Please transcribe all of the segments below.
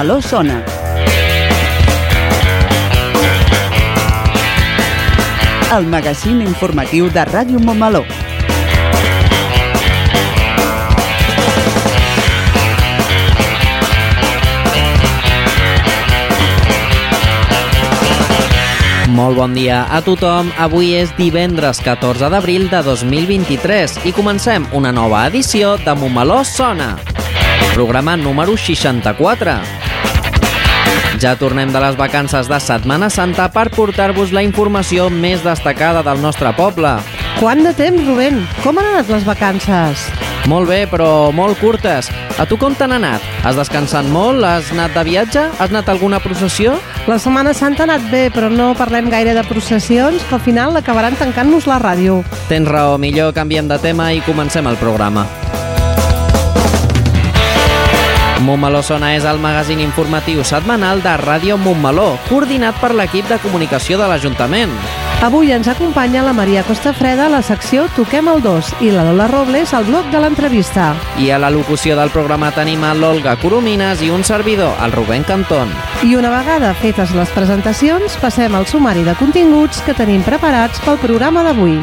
Montmeló sona. El magazín informatiu de Ràdio Montmeló. Molt bon dia a tothom. Avui és divendres 14 d'abril de 2023 i comencem una nova edició de Montmeló Sona. Programa número 64. Ja tornem de les vacances de Setmana Santa per portar-vos la informació més destacada del nostre poble. Quant de temps, Rubén? Com han anat les vacances? Molt bé, però molt curtes. A tu com t'han anat? Has descansat molt? Has anat de viatge? Has anat a alguna processió? La Setmana Santa ha anat bé, però no parlem gaire de processions, que al final acabaran tancant-nos la ràdio. Tens raó, millor canviem de tema i comencem el programa. Montmeló Sona és el magazín informatiu setmanal de Ràdio Montmeló, coordinat per l'equip de comunicació de l'Ajuntament. Avui ens acompanya la Maria Costafreda a la secció Toquem el 2 i la Lola Robles al bloc de l'entrevista. I a la locució del programa tenim a l'Olga Coromines i un servidor, el Rubén Cantón. I una vegada fetes les presentacions, passem al sumari de continguts que tenim preparats pel programa d'avui.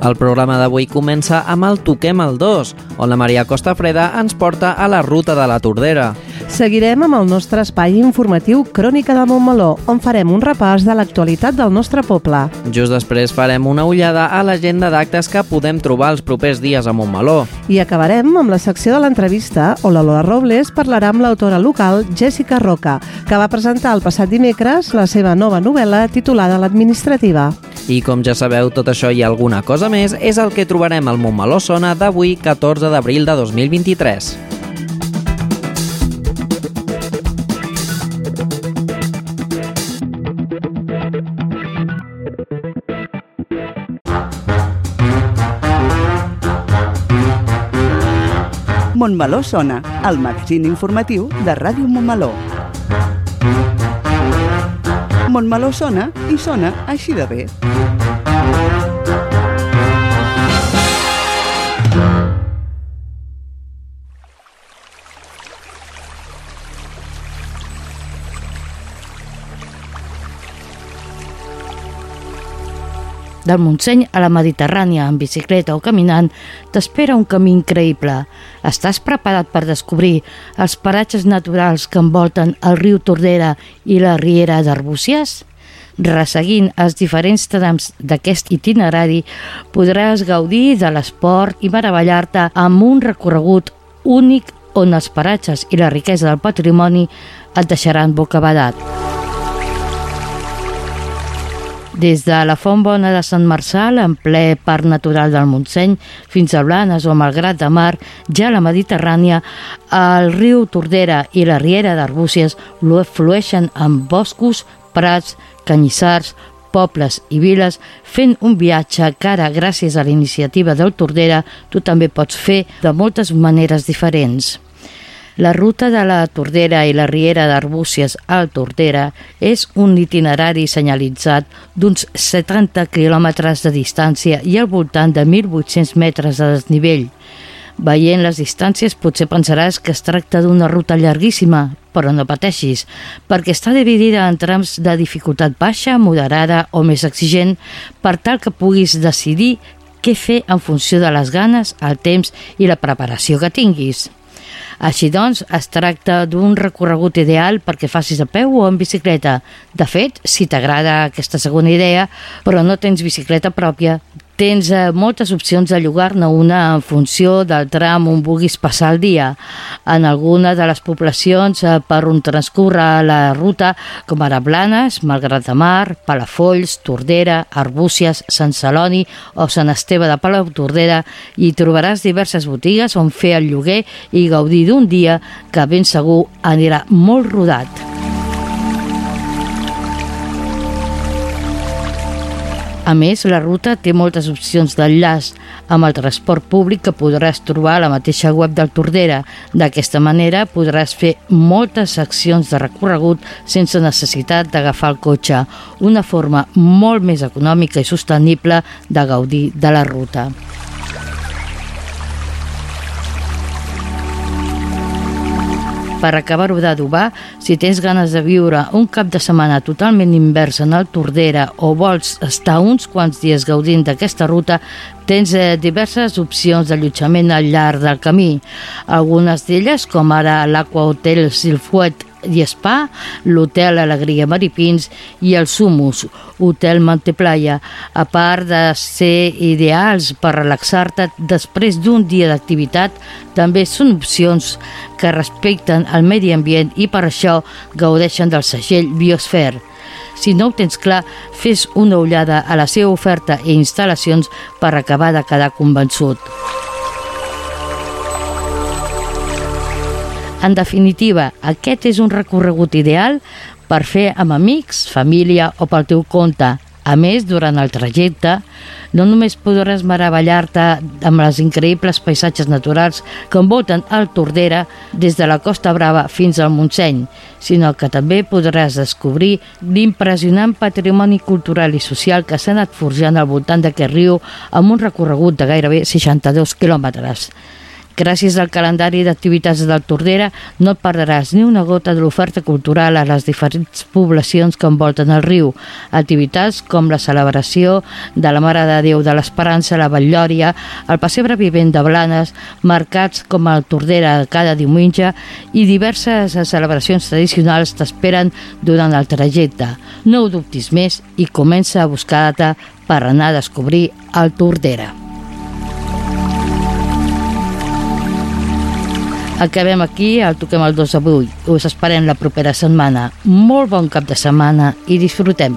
El programa d'avui comença amb el Toquem el 2, on la Maria Costa Freda ens porta a la ruta de la Tordera. Seguirem amb el nostre espai informatiu Crònica de Montmeló, on farem un repàs de l'actualitat del nostre poble. Just després farem una ullada a l'agenda d'actes que podem trobar els propers dies a Montmeló. I acabarem amb la secció de l'entrevista, on la Lola Robles parlarà amb l'autora local Jessica Roca, que va presentar el passat dimecres la seva nova novel·la titulada L'Administrativa. I com ja sabeu, tot això i alguna cosa més és el que trobarem al Montmeló Sona d'avui, 14 d'abril de 2023. Montmeló sona, el magazín informatiu de Ràdio Montmeló. Montmeló sona i sona així de bé. Del Montseny a la Mediterrània, en bicicleta o caminant, t'espera un camí increïble. Estàs preparat per descobrir els paratges naturals que envolten el riu Tordera i la riera d'Arbúcies? Resseguint els diferents trams d'aquest itinerari, podràs gaudir de l'esport i meravellar-te amb un recorregut únic on els paratges i la riquesa del patrimoni et deixaran bocabadat. Des de la Font Bona de Sant Marçal, en ple Parc Natural del Montseny, fins a Blanes o Malgrat de Mar, ja a la Mediterrània, el riu Tordera i la riera d'Arbúcies flueixen amb boscos, prats, canyissars, pobles i viles, fent un viatge que ara, gràcies a la iniciativa del Tordera, tu també pots fer de moltes maneres diferents. La ruta de la Tordera i la Riera d'Arbúcies al Tordera és un itinerari senyalitzat d'uns 70 quilòmetres de distància i al voltant de 1.800 metres de desnivell. Veient les distàncies potser pensaràs que es tracta d'una ruta llarguíssima, però no pateixis, perquè està dividida en trams de dificultat baixa, moderada o més exigent per tal que puguis decidir què fer en funció de les ganes, el temps i la preparació que tinguis. Així doncs, es tracta d'un recorregut ideal perquè facis a peu o en bicicleta. De fet, si t'agrada aquesta segona idea, però no tens bicicleta pròpia, Tens eh, moltes opcions de llogar-ne una en funció del tram on vulguis passar el dia. En alguna de les poblacions eh, per on transcorre la ruta, com ara Blanes, Malgrat de Mar, Palafolls, Tordera, Arbúcies, Sant Celoni o Sant Esteve de Palau Tordera, hi trobaràs diverses botigues on fer el lloguer i gaudir d'un dia que ben segur anirà molt rodat. A més, la ruta té moltes opcions d'enllaç amb el transport públic que podràs trobar a la mateixa web del Tordera. D'aquesta manera podràs fer moltes seccions de recorregut sense necessitat d'agafar el cotxe, una forma molt més econòmica i sostenible de gaudir de la ruta. Per acabar-ho d'adobar, si tens ganes de viure un cap de setmana totalment invers en el Tordera o vols estar uns quants dies gaudint d'aquesta ruta, tens eh, diverses opcions d'allotjament al llarg del camí. Algunes d'elles, com ara l'Aqua Hotel Silfuet i Spa, l'Hotel Alegria Maripins i el Sumus, Hotel Monteplaya, a part de ser ideals per relaxar-te després d'un dia d'activitat, també són opcions que respecten el medi ambient i per això gaudeixen del segell Biosfer. Si no ho tens clar, fes una ullada a la seva oferta i instal·lacions per acabar de quedar convençut. En definitiva, aquest és un recorregut ideal per fer amb amics, família o pel teu compte. A més, durant el trajecte, no només podràs meravellar-te amb les increïbles paisatges naturals que envolten el Tordera des de la Costa Brava fins al Montseny, sinó que també podràs descobrir l'impressionant patrimoni cultural i social que s'ha anat forjant al voltant d'aquest riu amb un recorregut de gairebé 62 quilòmetres. Gràcies al calendari d'activitats del Tordera no et perdràs ni una gota de l'oferta cultural a les diferents poblacions que envolten el riu. Activitats com la celebració de la Mare de Déu de l'Esperança la Batllòria, el pessebre vivent de Blanes, mercats com el Tordera cada diumenge i diverses celebracions tradicionals t'esperen durant el trajecte. No ho dubtis més i comença a buscar data per anar a descobrir el Tordera. Acabem aquí, el toquem el 2 d'avui. Us esperem la propera setmana. Molt bon cap de setmana i disfrutem.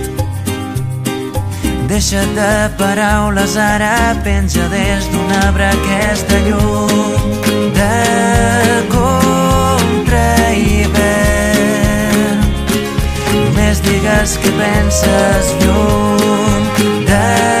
Deixa't de paraules, ara penja des d'un arbre aquesta llum de contra hivern. Només digues que penses llum de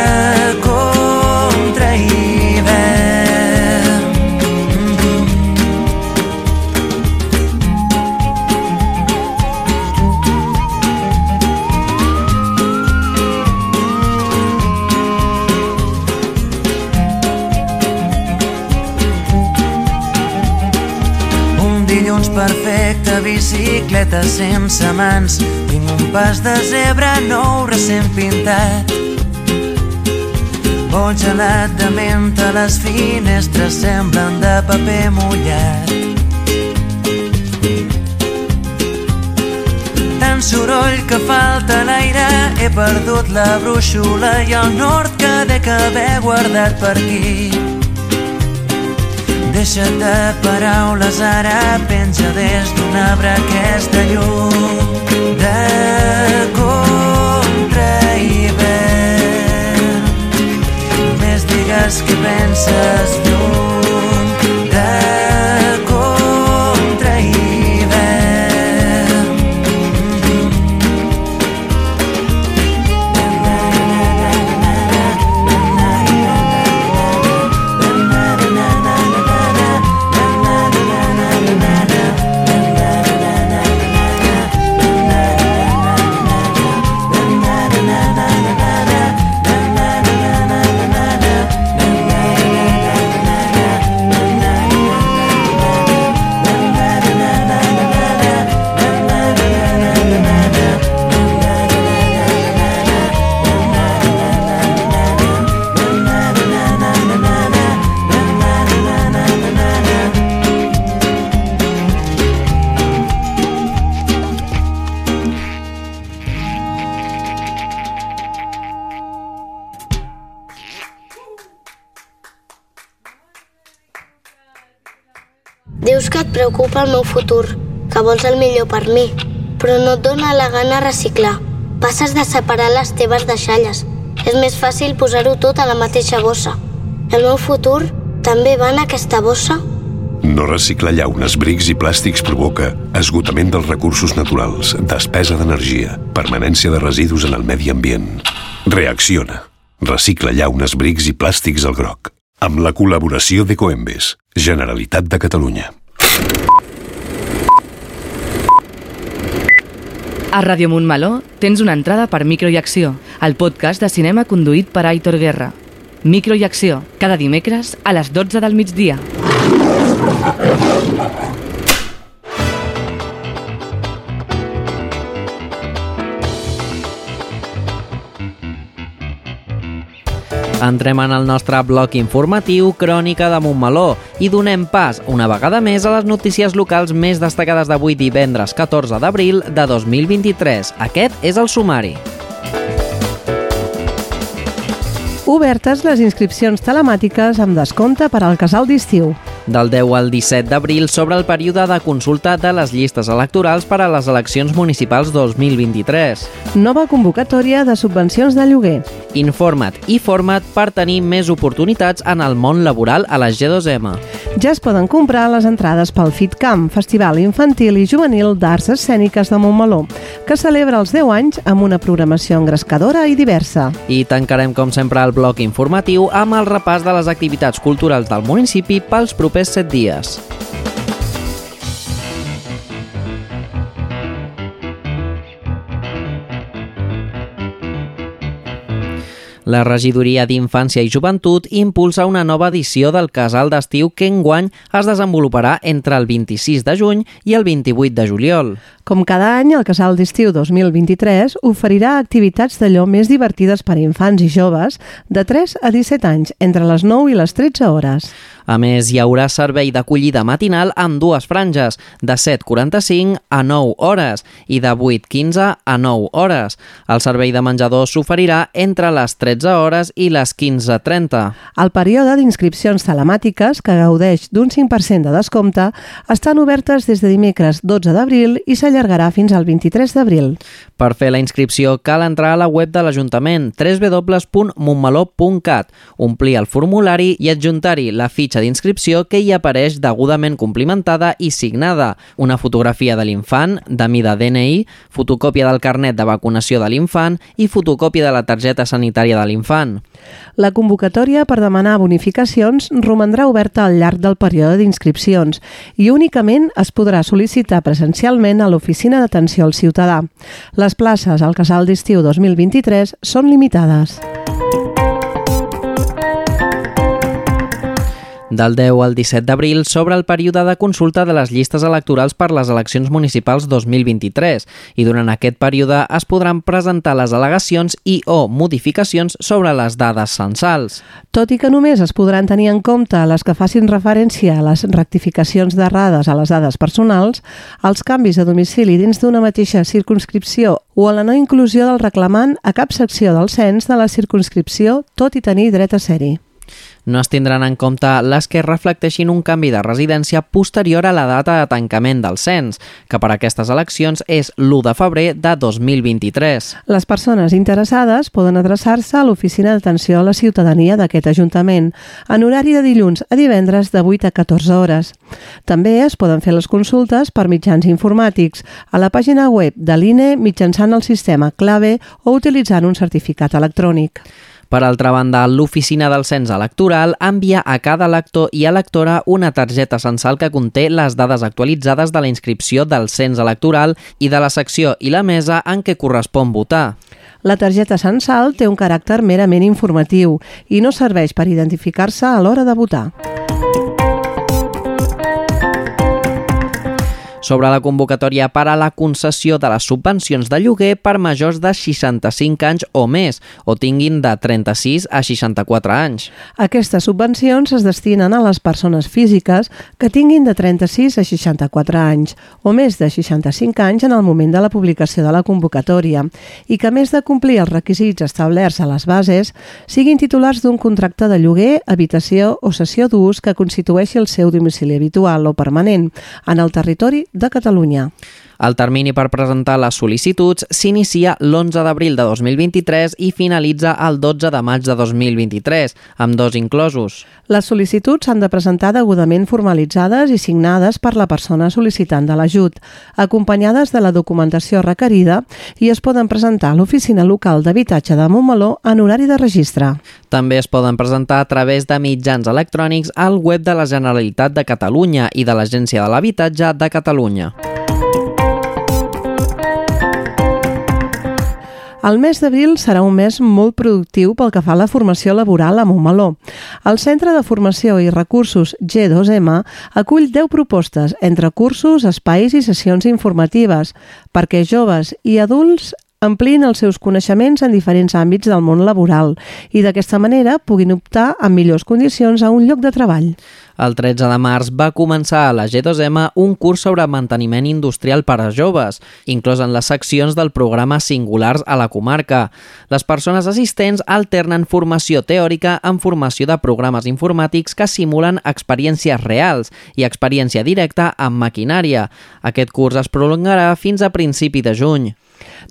bicicleta sense mans. Tinc un pas de zebra nou recent pintat. Vol gelat de menta, les finestres semblen de paper mullat. Tant soroll que falta l'aire, he perdut la brúixola i el nord que dec haver guardat per aquí. Deixa't de paraules, ara penja des d'un arbre aquesta llum de contra hivern. Només digues que penses llum preocupa el meu futur, que vols el millor per mi, però no et dóna la gana reciclar. Passes de separar les teves deixalles. És més fàcil posar-ho tot a la mateixa bossa. El meu futur també va en aquesta bossa? No reciclar llaunes, brics i plàstics provoca esgotament dels recursos naturals, despesa d'energia, permanència de residus en el medi ambient. Reacciona. Recicla llaunes, brics i plàstics al groc. Amb la col·laboració de Coembes, Generalitat de Catalunya. A Ràdio Montmeló tens una entrada per Micro i Acció, el podcast de cinema conduït per Aitor Guerra. Micro i Acció, cada dimecres a les 12 del migdia. Entrem en el nostre bloc informatiu Crònica de Montmeló i donem pas una vegada més a les notícies locals més destacades d'avui divendres 14 d'abril de 2023. Aquest és el sumari. Obertes les inscripcions telemàtiques amb descompte per al casal d'estiu. Del 10 al 17 d'abril sobre el període de consulta de les llistes electorals per a les eleccions municipals 2023. Nova convocatòria de subvencions de lloguer. Informa't i forma't per tenir més oportunitats en el món laboral a la G2M. Ja es poden comprar les entrades pel FitCamp, Festival Infantil i Juvenil d'Arts Escèniques de Montmeló, que celebra els 10 anys amb una programació engrescadora i diversa. I tancarem, com sempre, el bloc informatiu amb el repàs de les activitats culturals del municipi pels propers 7 dies. La regidoria d'Infància i Joventut impulsa una nova edició del casal d'estiu que enguany es desenvoluparà entre el 26 de juny i el 28 de juliol. Com cada any, el Casal d'Estiu 2023 oferirà activitats d'allò més divertides per a infants i joves de 3 a 17 anys, entre les 9 i les 13 hores. A més, hi haurà servei d'acollida matinal amb dues franges, de 7.45 a 9 hores i de 8.15 a 9 hores. El servei de menjador s'oferirà entre les 13 hores i les 15.30. El període d'inscripcions telemàtiques, que gaudeix d'un 5% de descompte, estan obertes des de dimecres 12 d'abril i s'allargarà fins al 23 d'abril. Per fer la inscripció cal entrar a la web de l'Ajuntament www.montmeló.cat, omplir el formulari i adjuntar-hi la fitxa d'inscripció que hi apareix degudament complimentada i signada, una fotografia de l'infant, de mida DNI, fotocòpia del carnet de vacunació de l'infant i fotocòpia de la targeta sanitària de l'infant. La convocatòria per demanar bonificacions romandrà oberta al llarg del període d'inscripcions i únicament es podrà sol·licitar presencialment a l'Oficina d'Atenció al Ciutadà. Les places al Casal d'Estiu 2023 són limitades. Del 10 al 17 d'abril s'obre el període de consulta de les llistes electorals per les eleccions municipals 2023 i durant aquest període es podran presentar les al·legacions i o modificacions sobre les dades censals. Tot i que només es podran tenir en compte les que facin referència a les rectificacions d'errades a les dades personals, els canvis de domicili dins d'una mateixa circunscripció o a la no inclusió del reclamant a cap secció del cens de la circunscripció, tot i tenir dret a ser-hi. No es tindran en compte les que reflecteixin un canvi de residència posterior a la data de tancament del cens, que per aquestes eleccions és l'1 de febrer de 2023. Les persones interessades poden adreçar-se a l'Oficina d'Atenció a la Ciutadania d'aquest Ajuntament en horari de dilluns a divendres de 8 a 14 hores. També es poden fer les consultes per mitjans informàtics a la pàgina web de l'INE mitjançant el sistema clave o utilitzant un certificat electrònic. Per altra banda, l'Oficina del Cens Electoral envia a cada elector i electora una targeta censal que conté les dades actualitzades de la inscripció del cens electoral i de la secció i la mesa en què correspon votar. La targeta censal té un caràcter merament informatiu i no serveix per identificar-se a l'hora de votar. Sobre la convocatòria per a la concessió de les subvencions de lloguer per majors de 65 anys o més o tinguin de 36 a 64 anys. Aquestes subvencions es destinen a les persones físiques que tinguin de 36 a 64 anys o més de 65 anys en el moment de la publicació de la convocatòria i que, a més de complir els requisits establerts a les bases, siguin titulars d'un contracte de lloguer, habitació o sessió d'ús que constitueixi el seu domicili habitual o permanent en el territori de Catalunya. El termini per presentar les sol·licituds s'inicia l'11 d'abril de 2023 i finalitza el 12 de maig de 2023, amb dos inclosos. Les sol·licituds s'han de presentar degudament formalitzades i signades per la persona sol·licitant de l'ajut, acompanyades de la documentació requerida i es poden presentar a l'Oficina Local d'Habitatge de Montmeló en horari de registre. També es poden presentar a través de mitjans electrònics al web de la Generalitat de Catalunya i de l'Agència de l'Habitatge de Catalunya. El mes d'abril serà un mes molt productiu pel que fa a la formació laboral a Montmeló. El Centre de Formació i Recursos G2M acull 10 propostes entre cursos, espais i sessions informatives perquè joves i adults amplin els seus coneixements en diferents àmbits del món laboral i d'aquesta manera puguin optar en millors condicions a un lloc de treball. El 13 de març va començar a la G2M un curs sobre manteniment industrial per a joves, inclòs en les seccions del programa Singulars a la comarca. Les persones assistents alternen formació teòrica amb formació de programes informàtics que simulen experiències reals i experiència directa amb maquinària. Aquest curs es prolongarà fins a principi de juny.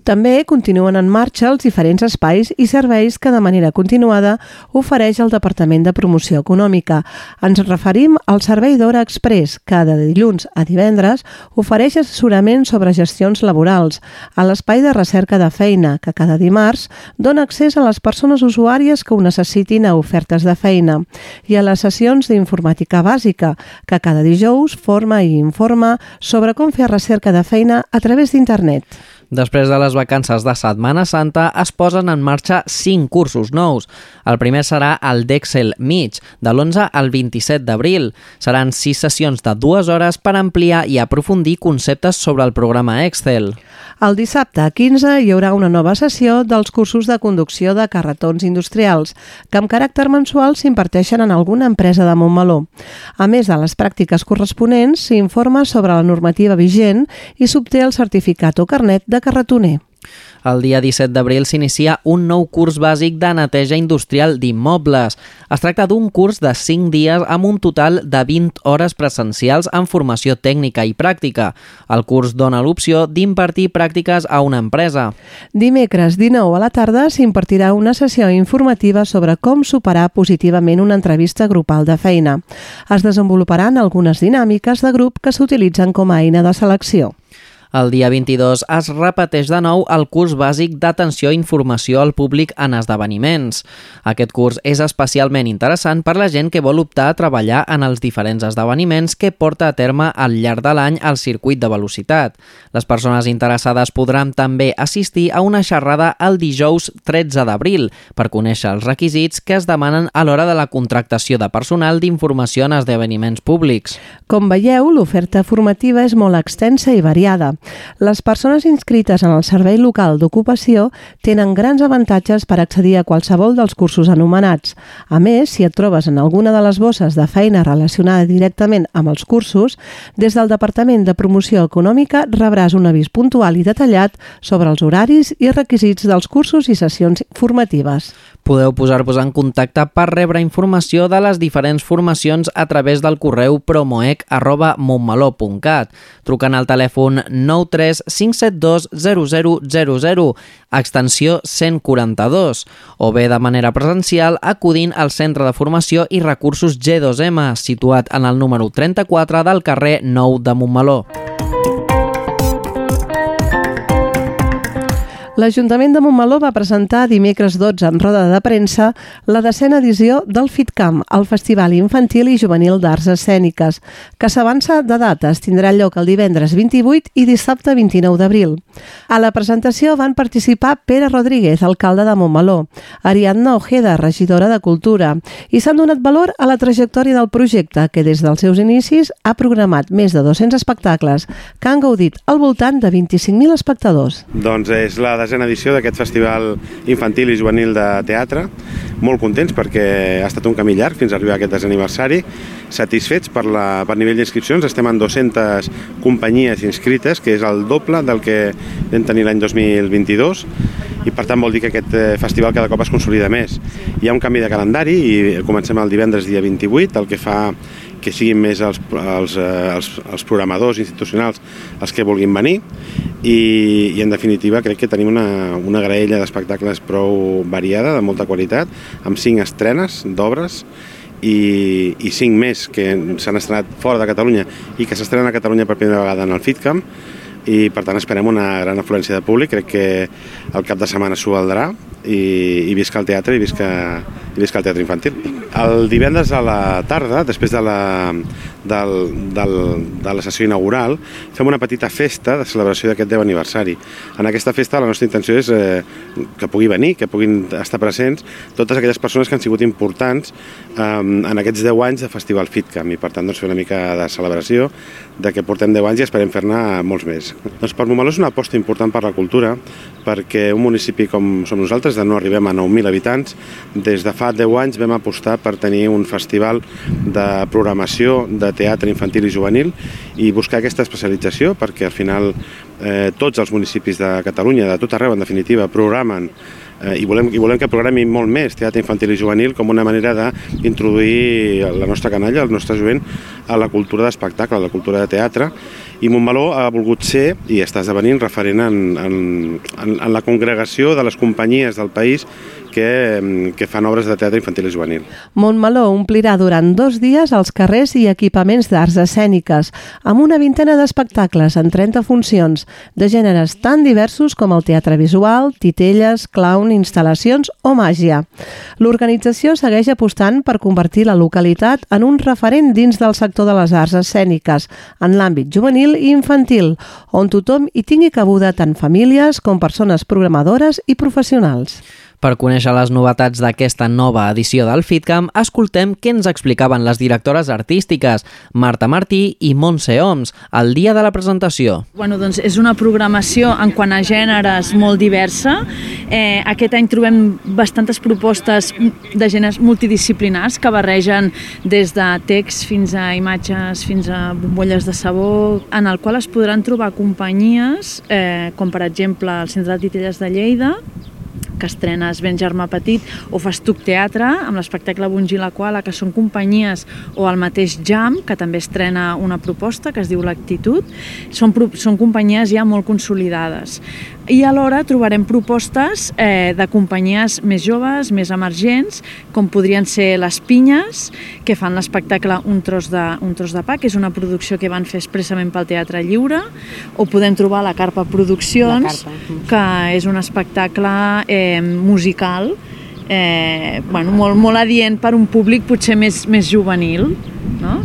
També continuen en marxa els diferents espais i serveis que de manera continuada ofereix el Departament de Promoció Econòmica. Ens referim al Servei d'Hora Express, que de dilluns a divendres ofereix assessorament sobre gestions laborals, a l'Espai de Recerca de Feina, que cada dimarts dona accés a les persones usuàries que ho necessitin a ofertes de feina, i a les sessions d'informàtica bàsica, que cada dijous forma i informa sobre com fer recerca de feina a través d'internet. Després de les vacances de Setmana Santa es posen en marxa 5 cursos nous. El primer serà el d'Excel mig, de l'11 al 27 d'abril. Seran 6 sessions de 2 hores per ampliar i aprofundir conceptes sobre el programa Excel. El dissabte 15 hi haurà una nova sessió dels cursos de conducció de carretons industrials, que amb caràcter mensual s'imparteixen en alguna empresa de Montmeló. A més de les pràctiques corresponents, s'informa sobre la normativa vigent i s'obté el certificat o carnet de carretoner. El dia 17 d'abril s'inicia un nou curs bàsic de neteja industrial d'immobles. Es tracta d'un curs de 5 dies amb un total de 20 hores presencials en formació tècnica i pràctica. El curs dona l'opció d'impartir pràctiques a una empresa. Dimecres 19 a la tarda s'impartirà una sessió informativa sobre com superar positivament una entrevista grupal de feina. Es desenvoluparan algunes dinàmiques de grup que s'utilitzen com a eina de selecció. El dia 22 es repeteix de nou el curs bàsic d'atenció i informació al públic en esdeveniments. Aquest curs és especialment interessant per la gent que vol optar a treballar en els diferents esdeveniments que porta a terme al llarg de l'any al circuit de velocitat. Les persones interessades podran també assistir a una xerrada el dijous 13 d'abril per conèixer els requisits que es demanen a l'hora de la contractació de personal d'informació en esdeveniments públics. Com veieu, l'oferta formativa és molt extensa i variada. Les persones inscrites en el Servei Local d'Ocupació tenen grans avantatges per accedir a qualsevol dels cursos anomenats. A més, si et trobes en alguna de les bosses de feina relacionada directament amb els cursos, des del Departament de Promoció Econòmica rebràs un avís puntual i detallat sobre els horaris i requisits dels cursos i sessions formatives. Podeu posar-vos en contacte per rebre informació de les diferents formacions a través del correu promoec.montmeló.cat trucant al telèfon 93 572 0000 extensió 142 o bé de manera presencial acudint al Centre de Formació i Recursos G2M situat en el número 34 del carrer Nou de Montmeló. L'Ajuntament de Montmeló va presentar dimecres 12 en roda de premsa la decena edició del FitCamp, el Festival Infantil i Juvenil d'Arts Escèniques, que s'avança de dates, tindrà lloc el divendres 28 i dissabte 29 d'abril. A la presentació van participar Pere Rodríguez, alcalde de Montmeló, Ariadna Ojeda, regidora de Cultura, i s'han donat valor a la trajectòria del projecte, que des dels seus inicis ha programat més de 200 espectacles, que han gaudit al voltant de 25.000 espectadors. Doncs és la desena edició d'aquest festival infantil i juvenil de teatre. Molt contents perquè ha estat un camí llarg fins a arribar a aquest desè aniversari. Satisfets per, la, per nivell d'inscripcions. Estem en 200 companyies inscrites, que és el doble del que vam tenir l'any 2022 i per tant vol dir que aquest eh, festival cada cop es consolida més. Hi ha un canvi de calendari i comencem el divendres dia 28, el que fa que siguin més els, els, eh, els, els programadors institucionals els que vulguin venir. I, i en definitiva crec que tenim una, una graella d'espectacles prou variada, de molta qualitat, amb cinc estrenes d'obres i, i cinc més que s'han estrenat fora de Catalunya i que s'estrenen a Catalunya per primera vegada en el FitCamp i per tant esperem una gran afluència de públic, crec que el cap de setmana s'ho valdrà i, i visca el teatre i visca, i visca el teatre infantil. El divendres a la tarda, després de la, del, del, de la sessió inaugural, fem una petita festa de celebració d'aquest 10 aniversari. En aquesta festa la nostra intenció és eh, que pugui venir, que puguin estar presents totes aquelles persones que han sigut importants eh, en aquests 10 anys de Festival FitCamp i per tant doncs, fer una mica de celebració de que portem 10 anys i esperem fer-ne molts més. Doncs per Montmeló és una aposta important per la cultura perquè un municipi com som nosaltres, de no arribem a 9.000 habitants, des de fa 10 anys vam apostar per tenir un festival de programació de teatre infantil i juvenil i buscar aquesta especialització perquè al final eh, tots els municipis de Catalunya, de tot arreu en definitiva, programen eh, i, volem, i volem que programi molt més teatre infantil i juvenil com una manera d'introduir la nostra canalla, el nostre jovent, a la cultura d'espectacle, a la cultura de teatre, i Montmeló ha volgut ser i està esdevenint referent en, en, en, en la congregació de les companyies del país que, que fan obres de teatre infantil i juvenil. Montmeló omplirà durant dos dies els carrers i equipaments d'arts escèniques, amb una vintena d'espectacles en 30 funcions, de gèneres tan diversos com el teatre visual, titelles, clown, instal·lacions o màgia. L'organització segueix apostant per convertir la localitat en un referent dins del sector de les arts escèniques, en l'àmbit juvenil i infantil, on tothom hi tingui cabuda tant famílies com persones programadores i professionals. Per conèixer les novetats d'aquesta nova edició del FitCamp, escoltem què ens explicaven les directores artístiques, Marta Martí i Montse Oms, el dia de la presentació. Bueno, doncs és una programació en quant a gèneres molt diversa. Eh, aquest any trobem bastantes propostes de gèneres multidisciplinars que barregen des de text fins a imatges, fins a bombolles de sabó, en el qual es podran trobar companyies, eh, com per exemple el Centre de Titelles de Lleida, que estrenes Ben Germà Petit, o Festuc Teatre, amb l'espectacle Bungi la Quala, que són companyies, o el mateix Jam, que també estrena una proposta que es diu L'Actitud. Són, són companyies ja molt consolidades. I alhora trobarem propostes eh, de companyies més joves, més emergents, com podrien ser les Pinyes, que fan l'espectacle un, tros de, un tros de pa, que és una producció que van fer expressament pel Teatre Lliure, o podem trobar la Carpa Produccions, la Carpa. que és un espectacle eh, musical eh, bueno, molt, molt adient per un públic potser més, més juvenil, no?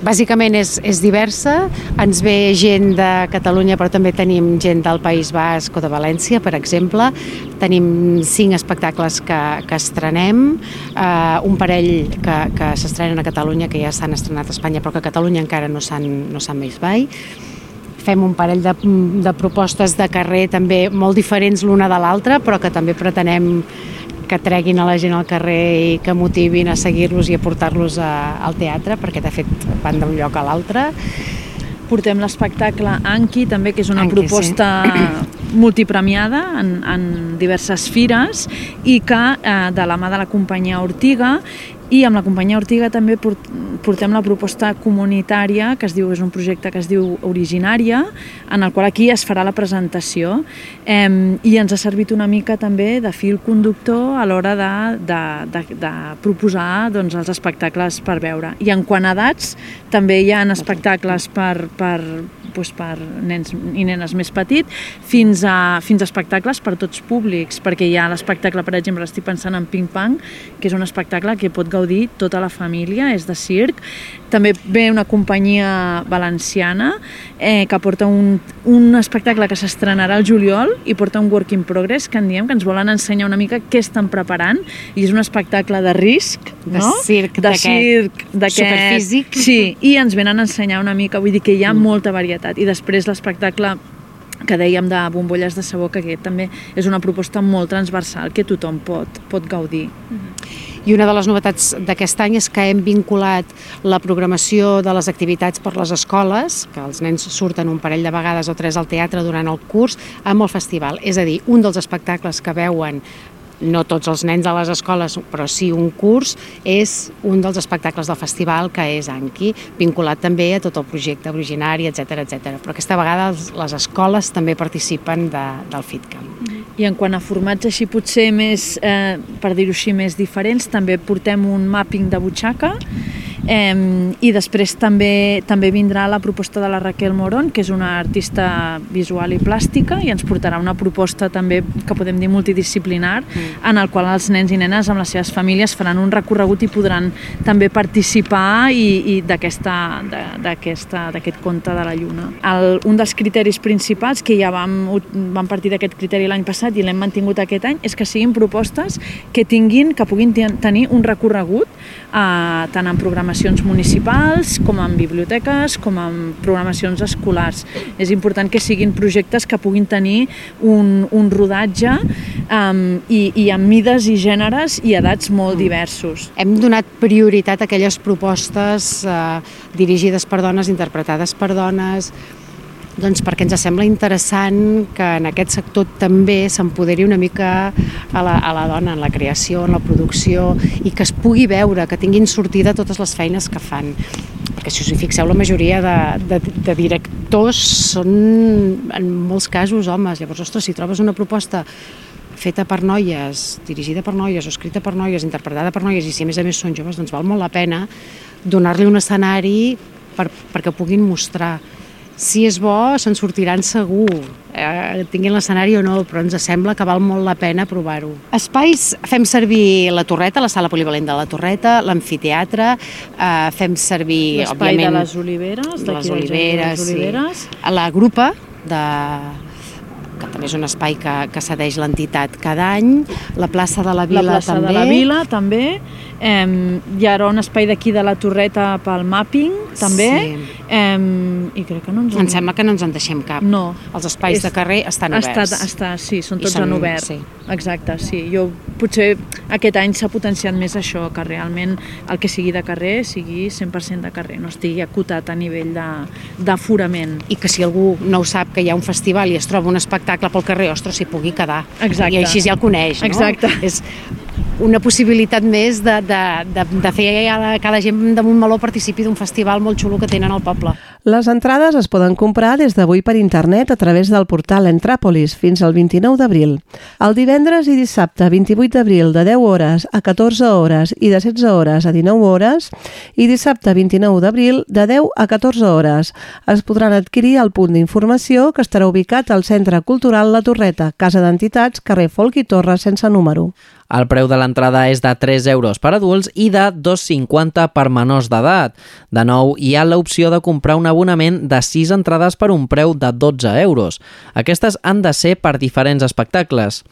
Bàsicament és, és diversa, ens ve gent de Catalunya però també tenim gent del País Basc o de València, per exemple. Tenim cinc espectacles que, que estrenem, eh, un parell que, que s'estrenen a Catalunya, que ja s'han estrenat a Espanya però que a Catalunya encara no s'han no vist mai fem un parell de, de propostes de carrer també molt diferents l'una de l'altra, però que també pretenem que treguin a la gent al carrer i que motivin a seguir-los i a portar-los al teatre, perquè de fet van d'un lloc a l'altre. Portem l'espectacle Anki, també, que és una Anki, proposta sí. multipremiada en, en diverses fires i que, eh, de la mà de la companyia Ortiga, I amb la companyia Ortiga també portem la proposta comunitària, que es diu, és un projecte que es diu Originària, en el qual aquí es farà la presentació eh, i ens ha servit una mica també de fil conductor a l'hora de, de, de, de proposar doncs, els espectacles per veure. I en quant a edats, també hi ha espectacles per, per, doncs, per nens i nenes més petit, fins a, fins a espectacles per tots públics, perquè hi ha l'espectacle, per exemple, estic pensant en Ping Pong, que és un espectacle que pot gaudir tota la família, és de circ. També ve una companyia valenciana eh, que porta un, un espectacle que s'estrenarà al juliol i porta un work in progress que en diem que ens volen ensenyar una mica què estan preparant i és un espectacle de risc, de no? circ, de circ, superfísic. Sí, i ens venen a ensenyar una mica, vull dir que hi ha mm. molta varietat. I després l'espectacle que dèiem de bombolles de sabó, que aquest també és una proposta molt transversal que tothom pot, pot gaudir. Mm -hmm. I una de les novetats d'aquest any és que hem vinculat la programació de les activitats per les escoles, que els nens surten un parell de vegades o tres al teatre durant el curs, amb el festival. És a dir, un dels espectacles que veuen no tots els nens a les escoles, però sí un curs, és un dels espectacles del festival que és Anki, vinculat també a tot el projecte originari, etc etc. Però aquesta vegada les escoles també participen de, del FitCamp. I en quant a formats així potser més, eh, per dir-ho així, més diferents, també portem un mapping de butxaca, Eh, I després també també vindrà la proposta de la Raquel Moron, que és una artista visual i plàstica, i ens portarà una proposta també que podem dir multidisciplinar, mm. en el qual els nens i nenes amb les seves famílies faran un recorregut i podran també participar i, i d'aquest conte de la Lluna. El, un dels criteris principals, que ja vam, vam partir d'aquest criteri l'any passat i l'hem mantingut aquest any, és que siguin propostes que tinguin, que puguin tenir un recorregut eh, tant en programacions municipals com en biblioteques, com en programacions escolars. És important que siguin projectes que puguin tenir un, un rodatge um, i, i amb mides i gèneres i edats molt mm. diversos. Hem donat prioritat a aquelles propostes eh, dirigides per dones, interpretades per dones, doncs perquè ens sembla interessant que en aquest sector també s'empoderi una mica a la, a la dona en la creació, en la producció i que es pugui veure, que tinguin sortida totes les feines que fan. Perquè si us hi fixeu la majoria de, de, de directors són en molts casos homes, llavors ostres, si trobes una proposta feta per noies, dirigida per noies o escrita per noies, interpretada per noies i si a més a més són joves, doncs val molt la pena donar-li un escenari per, perquè puguin mostrar si és bo, se'n sortiran segur, eh, tinguin l'escenari o no, però ens sembla que val molt la pena provar-ho. Espais, fem servir la torreta, la sala polivalent de la torreta, l'amfiteatre, eh, fem servir, òbviament... L'espai de les oliveres, de les oliveres, les oliveres. Sí. La grupa de que també és un espai que, que cedeix l'entitat cada any, la plaça de la Vila també. La plaça també. de la Vila també, eh, hi ha un espai d'aquí de la Torreta pel mapping també, sí. eh, i crec que no ens en... Em sembla que no ens en deixem cap. No. Els espais és, de carrer estan oberts. Està, està, sí, són tots són, en obert. Sí. Exacte, sí. Jo potser aquest any s'ha potenciat més això, que realment el que sigui de carrer sigui 100% de carrer, no estigui acotat a nivell d'aforament. I que si algú no ho sap que hi ha un festival i es troba un espectacle pel carrer, ostres, s'hi pugui quedar. Exacte. I així ja el coneix, no? Exacte. És una possibilitat més de, de, de, de fer que la gent de Montmeló participi d'un festival molt xulo que tenen al poble. Les entrades es poden comprar des d'avui per internet a través del portal Entràpolis fins al 29 d'abril. El divendres i dissabte 28 d'abril de 10 hores a 14 hores i de 16 hores a 19 hores i dissabte 29 d'abril de 10 a 14 hores. Es podran adquirir al punt d'informació que estarà ubicat al Centre Cultural La Torreta, Casa d'Entitats, carrer Folk i Torre, sense número. El preu de l'entrada és de 3 euros per adults i de 2,50 per menors d'edat. De nou, hi ha l'opció de comprar un abonament de 6 entrades per un preu de 12 euros. Aquestes han de ser per diferents espectacles.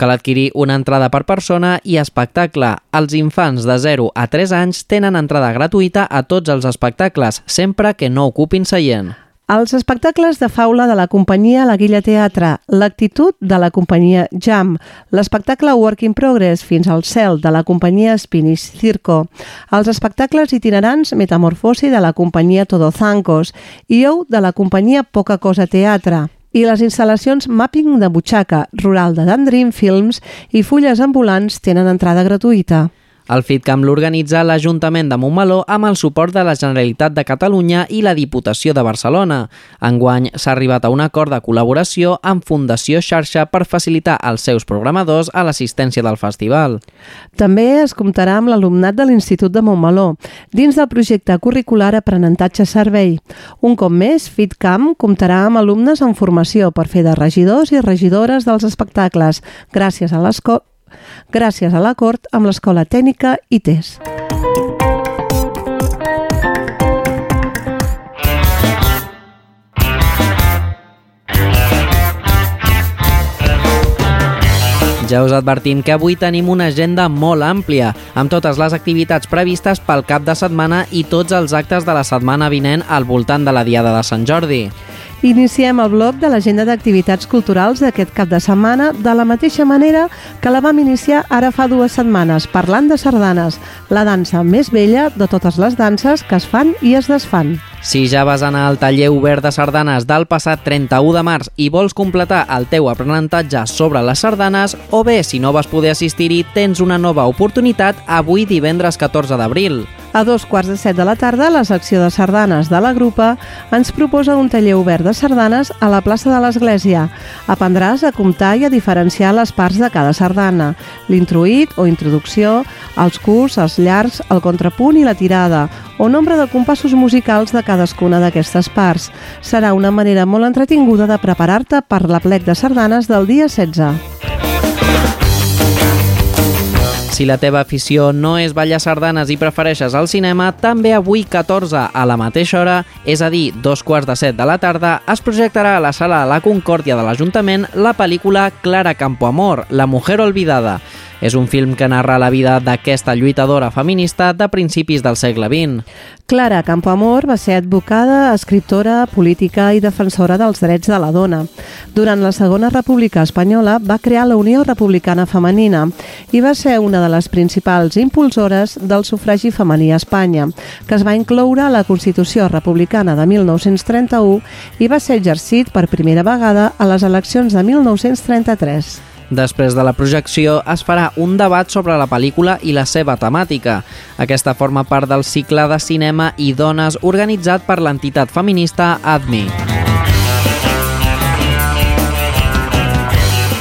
Cal adquirir una entrada per persona i espectacle. Els infants de 0 a 3 anys tenen entrada gratuïta a tots els espectacles, sempre que no ocupin seient. Els espectacles de faula de la companyia La Guilla Teatre, l'actitud de la companyia Jam, l'espectacle Work in Progress fins al cel de la companyia Spinish Circo, els espectacles itinerants Metamorfosi de la companyia Todozancos i Ou de la companyia Poca Cosa Teatre, i les instal·lacions Mapping de Butxaca, Rural de Dandream Films i Fulles Ambulants tenen entrada gratuïta. El FitCamp l'organitza l'Ajuntament de Montmeló amb el suport de la Generalitat de Catalunya i la Diputació de Barcelona. Enguany s'ha arribat a un acord de col·laboració amb Fundació Xarxa per facilitar als seus programadors a l'assistència del festival. També es comptarà amb l'alumnat de l'Institut de Montmeló, dins del projecte curricular Aprenentatge Servei. Un cop més, FitCamp comptarà amb alumnes en formació per fer de regidors i regidores dels espectacles, gràcies a l'escola gràcies a l'acord amb l'Escola Tècnica ITES. Ja us advertim que avui tenim una agenda molt àmplia, amb totes les activitats previstes pel cap de setmana i tots els actes de la setmana vinent al voltant de la Diada de Sant Jordi. Iniciem el bloc de l'agenda d'activitats culturals d'aquest cap de setmana de la mateixa manera que la vam iniciar ara fa dues setmanes, parlant de sardanes, la dansa més vella de totes les danses que es fan i es desfan. Si ja vas anar al taller obert de sardanes del passat 31 de març i vols completar el teu aprenentatge sobre les sardanes, o bé, si no vas poder assistir-hi, tens una nova oportunitat avui divendres 14 d'abril. A dos quarts de set de la tarda, la secció de sardanes de la grupa ens proposa un taller obert de sardanes a la plaça de l'Església. Aprendràs a comptar i a diferenciar les parts de cada sardana, l'introït o introducció, els curts, els llargs, el contrapunt i la tirada, o nombre de compassos musicals de cadascuna d'aquestes parts. Serà una manera molt entretinguda de preparar-te per l'aplec de sardanes del dia 16. Si la teva afició no és ballar sardanes i prefereixes el cinema, també avui 14 a la mateixa hora, és a dir, dos quarts de set de la tarda, es projectarà a la sala La Concòrdia de l'Ajuntament la pel·lícula Clara Campoamor, La mujer olvidada. És un film que narra la vida d'aquesta lluitadora feminista de principis del segle XX. Clara Campoamor va ser advocada, escriptora, política i defensora dels drets de la dona. Durant la Segona República Espanyola va crear la Unió Republicana Femenina i va ser una de les principals impulsores del sufragi femení a Espanya, que es va incloure a la Constitució Republicana de 1931 i va ser exercit per primera vegada a les eleccions de 1933. Després de la projecció es farà un debat sobre la pel·lícula i la seva temàtica. Aquesta forma part del cicle de cinema i dones organitzat per l'entitat feminista ADMI.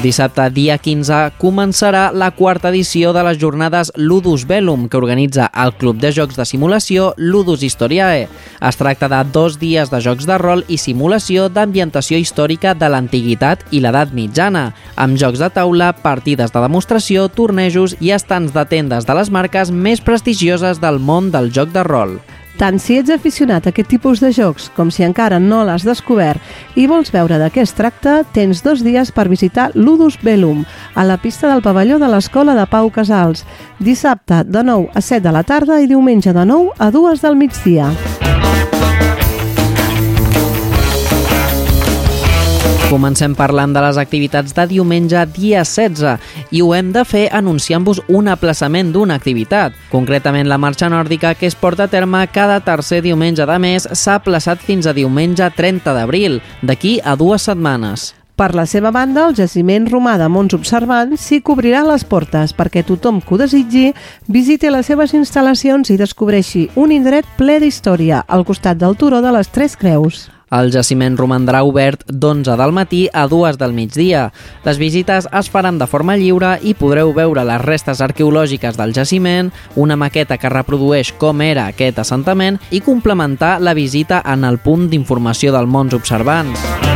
Dissabte, dia 15, començarà la quarta edició de les jornades Ludus Velum, que organitza el Club de Jocs de Simulació Ludus Historiae. Es tracta de dos dies de jocs de rol i simulació d'ambientació històrica de l'antiguitat i l'edat mitjana, amb jocs de taula, partides de demostració, tornejos i estants de tendes de les marques més prestigioses del món del joc de rol. Tant si ets aficionat a aquest tipus de jocs com si encara no l'has descobert i vols veure de què es tracta, tens dos dies per visitar Ludus Velum, a la pista del pavelló de l'Escola de Pau Casals, dissabte de 9 a 7 de la tarda i diumenge de 9 a 2 del migdia. Comencem parlant de les activitats de diumenge dia 16 i ho hem de fer anunciant-vos un aplaçament d'una activitat. Concretament, la marxa nòrdica que es porta a terme cada tercer diumenge de mes s'ha aplaçat fins a diumenge 30 d'abril, d'aquí a dues setmanes. Per la seva banda, el jaciment romà de Mons Observants s'hi cobrirà les portes perquè tothom que ho desitgi visiti les seves instal·lacions i descobreixi un indret ple d'història al costat del turó de les Tres Creus. El jaciment romandrà obert d'11 del matí a 2 del migdia. Les visites es faran de forma lliure i podreu veure les restes arqueològiques del jaciment, una maqueta que reprodueix com era aquest assentament i complementar la visita en el punt d'informació del Mons Observants.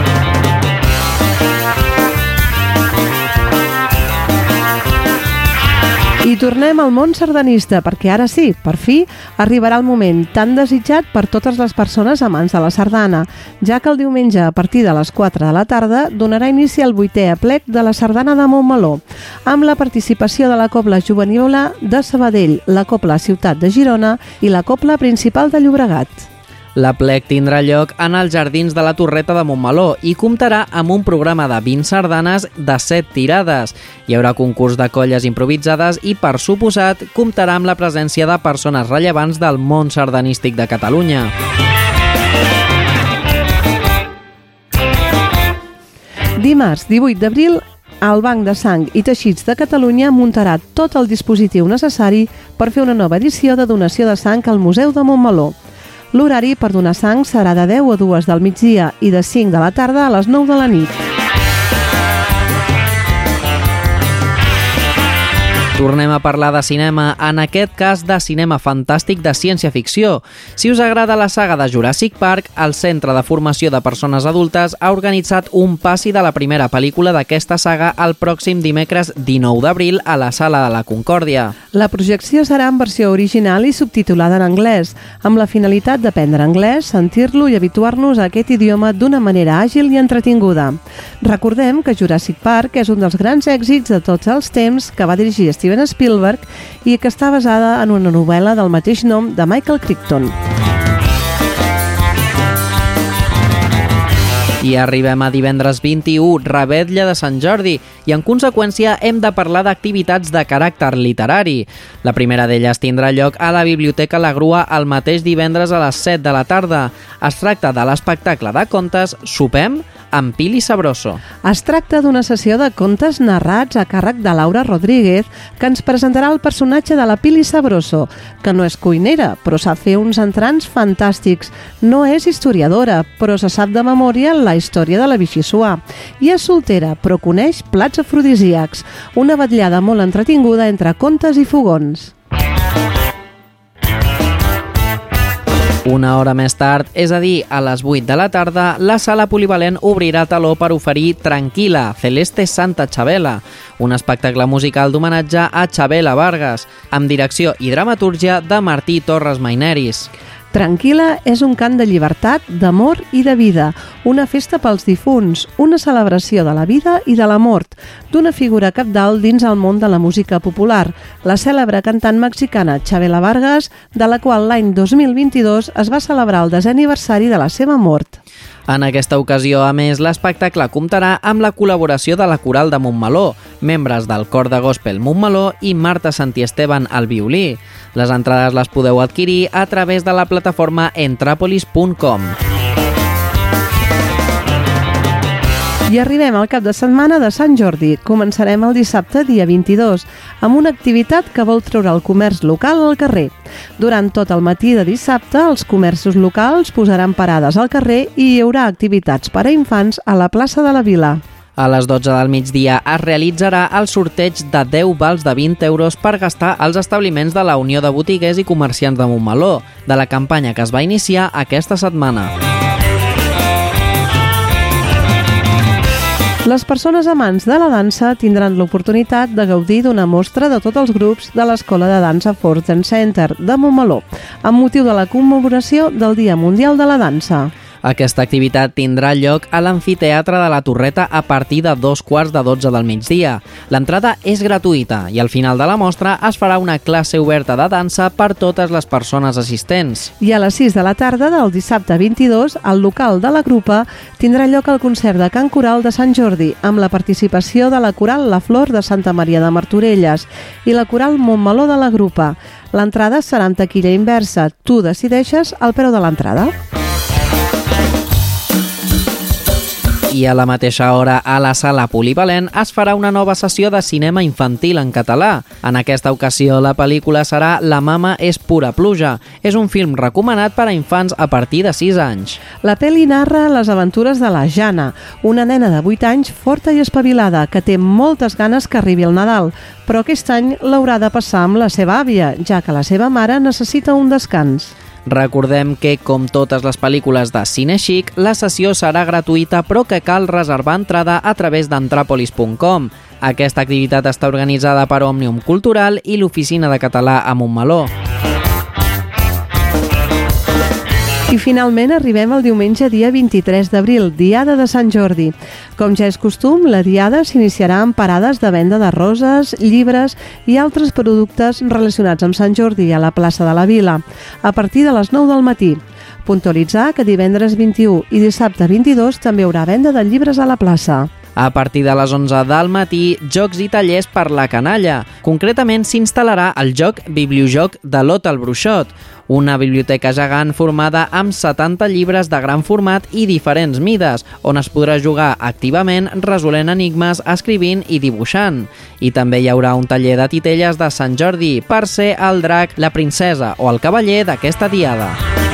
Tornem al món sardanista, perquè ara sí, per fi, arribarà el moment tan desitjat per totes les persones amants de la sardana, ja que el diumenge a partir de les 4 de la tarda donarà inici al vuitè aplec de la sardana de Montmeló, amb la participació de la Cobla Juveniola de Sabadell, la Cobla Ciutat de Girona i la Cobla Principal de Llobregat. La plec tindrà lloc en els jardins de la Torreta de Montmeló i comptarà amb un programa de 20 sardanes de 7 tirades. Hi haurà concurs de colles improvisades i, per suposat, comptarà amb la presència de persones rellevants del món sardanístic de Catalunya. Dimarts 18 d'abril el Banc de Sang i Teixits de Catalunya muntarà tot el dispositiu necessari per fer una nova edició de donació de sang al Museu de Montmeló. L'horari per donar sang serà de 10 a 2 del migdia i de 5 de la tarda a les 9 de la nit. Tornem a parlar de cinema, en aquest cas de cinema fantàstic de ciència-ficció. Si us agrada la saga de Jurassic Park, el Centre de Formació de Persones Adultes ha organitzat un passi de la primera pel·lícula d'aquesta saga el pròxim dimecres 19 d'abril a la Sala de la Concòrdia. La projecció serà en versió original i subtitulada en anglès, amb la finalitat d'aprendre anglès, sentir-lo i habituar-nos a aquest idioma d'una manera àgil i entretinguda. Recordem que Jurassic Park és un dels grans èxits de tots els temps que va dirigir Steven Spielberg i que està basada en una novel·la del mateix nom de Michael Crichton. I arribem a divendres 21, rebetlla de Sant Jordi, i en conseqüència hem de parlar d'activitats de caràcter literari. La primera d'elles tindrà lloc a la Biblioteca La Grua el mateix divendres a les 7 de la tarda. Es tracta de l'espectacle de contes Sopem amb Pili Sabroso. Es tracta d'una sessió de contes narrats a càrrec de Laura Rodríguez, que ens presentarà el personatge de la Pili Sabroso, que no és cuinera, però sap fer uns entrants fantàstics. No és historiadora, però se sap de memòria la història de la Vichysuà. I és soltera, però coneix plats afrodisíacs. Una vetllada molt entretinguda entre contes i fogons. Una hora més tard, és a dir, a les 8 de la tarda, la sala polivalent obrirà taló per oferir Tranquila, Celeste Santa Chabela, un espectacle musical d'homenatge a Chabela Vargas, amb direcció i dramatúrgia de Martí Torres Maineris. Tranquil·la és un cant de llibertat, d'amor i de vida, una festa pels difunts, una celebració de la vida i de la mort, d'una figura capdalt dins el món de la música popular, la cèlebre cantant mexicana Chabela Vargas, de la qual l'any 2022 es va celebrar el desè aniversari de la seva mort. En aquesta ocasió, a més, l'espectacle comptarà amb la col·laboració de la Coral de Montmeló, membres del Cor de Gospel Montmeló i Marta Santiesteban al violí. Les entrades les podeu adquirir a través de la plataforma entrapolis.com. I arribem al cap de setmana de Sant Jordi. Començarem el dissabte, dia 22, amb una activitat que vol treure el comerç local al carrer. Durant tot el matí de dissabte, els comerços locals posaran parades al carrer i hi haurà activitats per a infants a la plaça de la Vila. A les 12 del migdia es realitzarà el sorteig de 10 vals de 20 euros per gastar als establiments de la Unió de Botiguers i Comerciants de Montmeló, de la campanya que es va iniciar aquesta setmana. Les persones amants de la dansa tindran l'oportunitat de gaudir d'una mostra de tots els grups de l'Escola de Dansa Forten Center de Montmeló, amb motiu de la commemoració del Dia Mundial de la Dansa. Aquesta activitat tindrà lloc a l'amfiteatre de la Torreta a partir de dos quarts de 12 del migdia. L'entrada és gratuïta i al final de la mostra es farà una classe oberta de dansa per totes les persones assistents. I a les 6 de la tarda del dissabte 22, al local de la grupa, tindrà lloc el concert de Can Coral de Sant Jordi, amb la participació de la Coral La Flor de Santa Maria de Martorelles i la Coral Montmeló de la grupa. L'entrada serà amb taquilla inversa. Tu decideixes el preu de l'entrada. I a la mateixa hora, a la sala polivalent, es farà una nova sessió de cinema infantil en català. En aquesta ocasió, la pel·lícula serà La mama és pura pluja. És un film recomanat per a infants a partir de 6 anys. La pel·li narra les aventures de la Jana, una nena de 8 anys forta i espavilada que té moltes ganes que arribi el Nadal, però aquest any l'haurà de passar amb la seva àvia, ja que la seva mare necessita un descans. Recordem que, com totes les pel·lícules de Cine Chic, la sessió serà gratuïta però que cal reservar entrada a través d'entrapolis.com. Aquesta activitat està organitzada per Òmnium Cultural i l'Oficina de Català a Montmeló. Finalment arribem al diumenge dia 23 d'abril, Diada de Sant Jordi. Com ja és costum, la Diada s'iniciarà amb parades de venda de roses, llibres i altres productes relacionats amb Sant Jordi a la plaça de la Vila, a partir de les 9 del matí. Puntualitzar que divendres 21 i dissabte 22 també hi haurà venda de llibres a la plaça. A partir de les 11 del matí, jocs i tallers per la canalla. Concretament s'instal·larà el joc Bibliojoc de l'Ot el Bruixot, una biblioteca gegant formada amb 70 llibres de gran format i diferents mides, on es podrà jugar activament resolent enigmes, escrivint i dibuixant. I també hi haurà un taller de titelles de Sant Jordi per ser el drac, la princesa o el cavaller d'aquesta diada.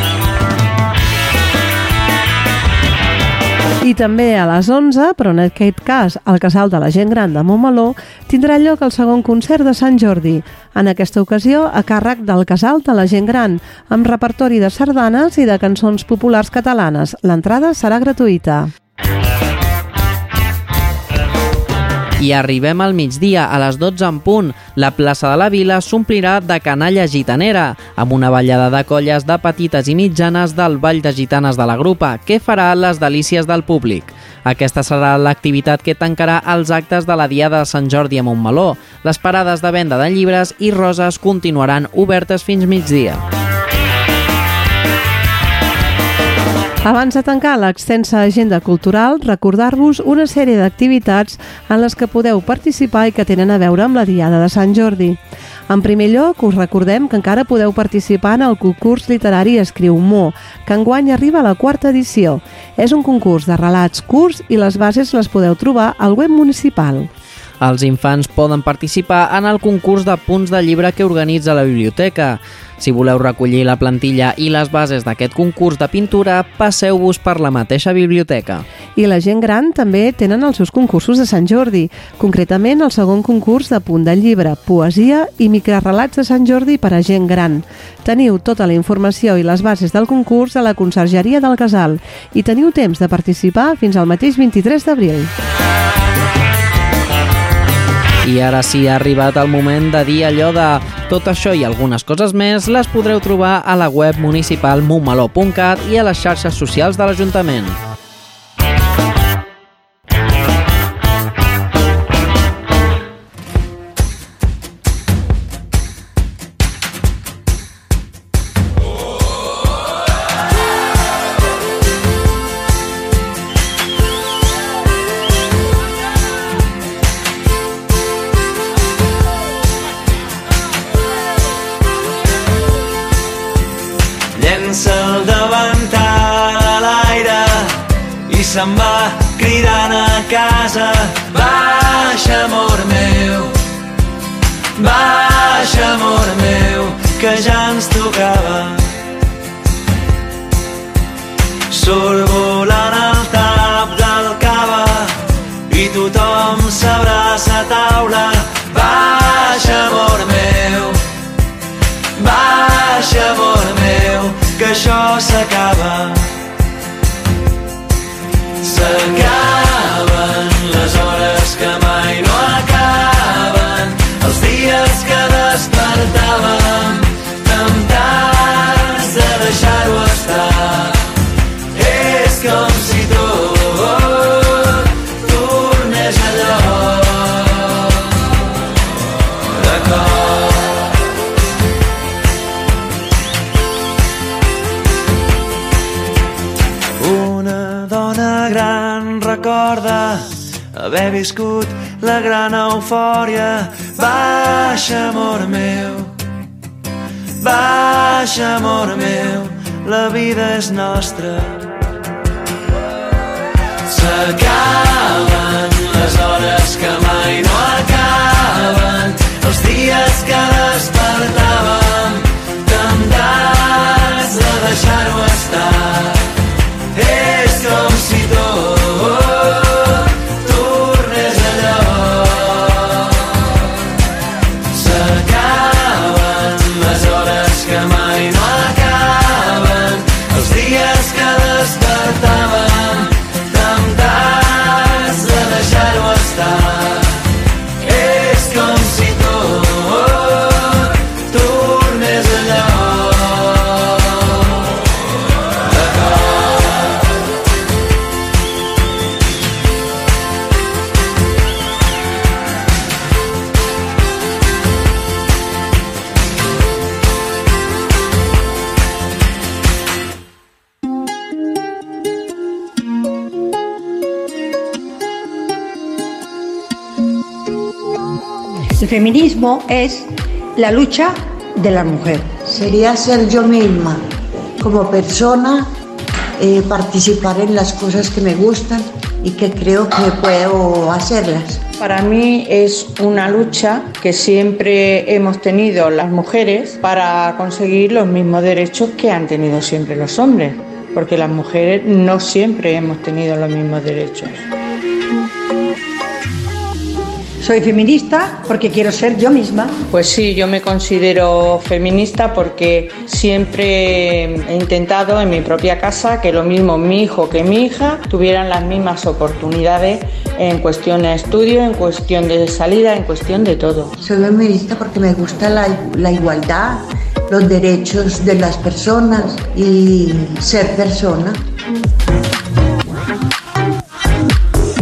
I també a les 11, però en aquest cas al Casal de la Gent Gran de Montmeló, tindrà lloc el segon concert de Sant Jordi, en aquesta ocasió a càrrec del Casal de la Gent Gran, amb repertori de sardanes i de cançons populars catalanes. L'entrada serà gratuïta. I arribem al migdia, a les 12 en punt. La plaça de la Vila s'omplirà de canalla gitanera, amb una ballada de colles de petites i mitjanes del Ball de Gitanes de la Grupa, que farà les delícies del públic. Aquesta serà l'activitat que tancarà els actes de la Diada de Sant Jordi a Montmeló. Les parades de venda de llibres i roses continuaran obertes fins migdia. Abans de tancar l'extensa agenda cultural, recordar-vos una sèrie d'activitats en les que podeu participar i que tenen a veure amb la Diada de Sant Jordi. En primer lloc, us recordem que encara podeu participar en el concurs literari Escriu Mo, que enguany arriba a la quarta edició. És un concurs de relats curts i les bases les podeu trobar al web municipal. Els infants poden participar en el concurs de punts de llibre que organitza la biblioteca. Si voleu recollir la plantilla i les bases d'aquest concurs de pintura, passeu-vos per la mateixa biblioteca. I la gent gran també tenen els seus concursos de Sant Jordi, concretament el segon concurs de punt de llibre, poesia i microrelats de Sant Jordi per a gent gran. Teniu tota la informació i les bases del concurs a la Consergeria del Casal i teniu temps de participar fins al mateix 23 d'abril. I ara sí ha arribat el moment de dir allò de tot això i algunes coses més les podreu trobar a la web municipal montmeló.cat i a les xarxes socials de l'Ajuntament. Baixa, amor meu, la vida és nostra. S'acaben les hores que mai no acaben, els dies que despertàvem, feminismo es la lucha de la mujer. sería ser yo misma como persona, eh, participar en las cosas que me gustan y que creo que puedo hacerlas. Para mí es una lucha que siempre hemos tenido las mujeres para conseguir los mismos derechos que han tenido siempre los hombres, porque las mujeres no siempre hemos tenido los mismos derechos. Soy feminista porque quiero ser yo misma. Pues sí, yo me considero feminista porque siempre he intentado en mi propia casa que lo mismo mi hijo que mi hija tuvieran las mismas oportunidades en cuestión de estudio, en cuestión de salida, en cuestión de todo. Soy feminista porque me gusta la, la igualdad, los derechos de las personas y ser persona.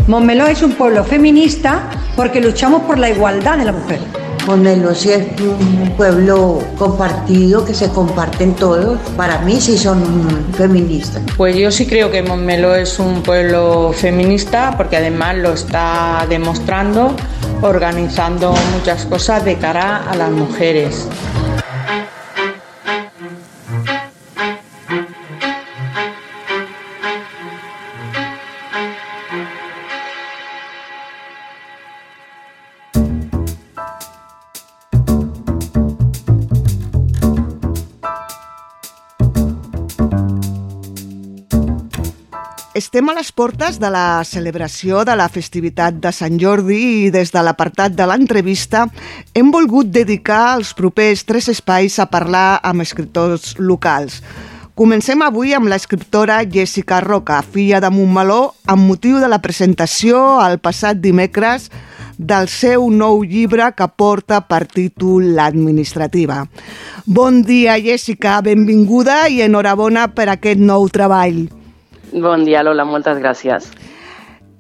Montmeló es un pueblo feminista porque luchamos por la igualdad de la mujer. Montmeló sí es un pueblo compartido, que se comparten todos. Para mí sí son feministas. Pues yo sí creo que Montmeló es un pueblo feminista porque además lo está demostrando organizando muchas cosas de cara a las mujeres. Estem a les portes de la celebració de la festivitat de Sant Jordi i des de l'apartat de l'entrevista hem volgut dedicar els propers tres espais a parlar amb escriptors locals. Comencem avui amb l'escriptora Jessica Roca, filla de Montmeló, amb motiu de la presentació el passat dimecres del seu nou llibre que porta per títol L'administrativa. Bon dia, Jessica, benvinguda i enhorabona per aquest nou treball. Bon dia, Lola, moltes gràcies.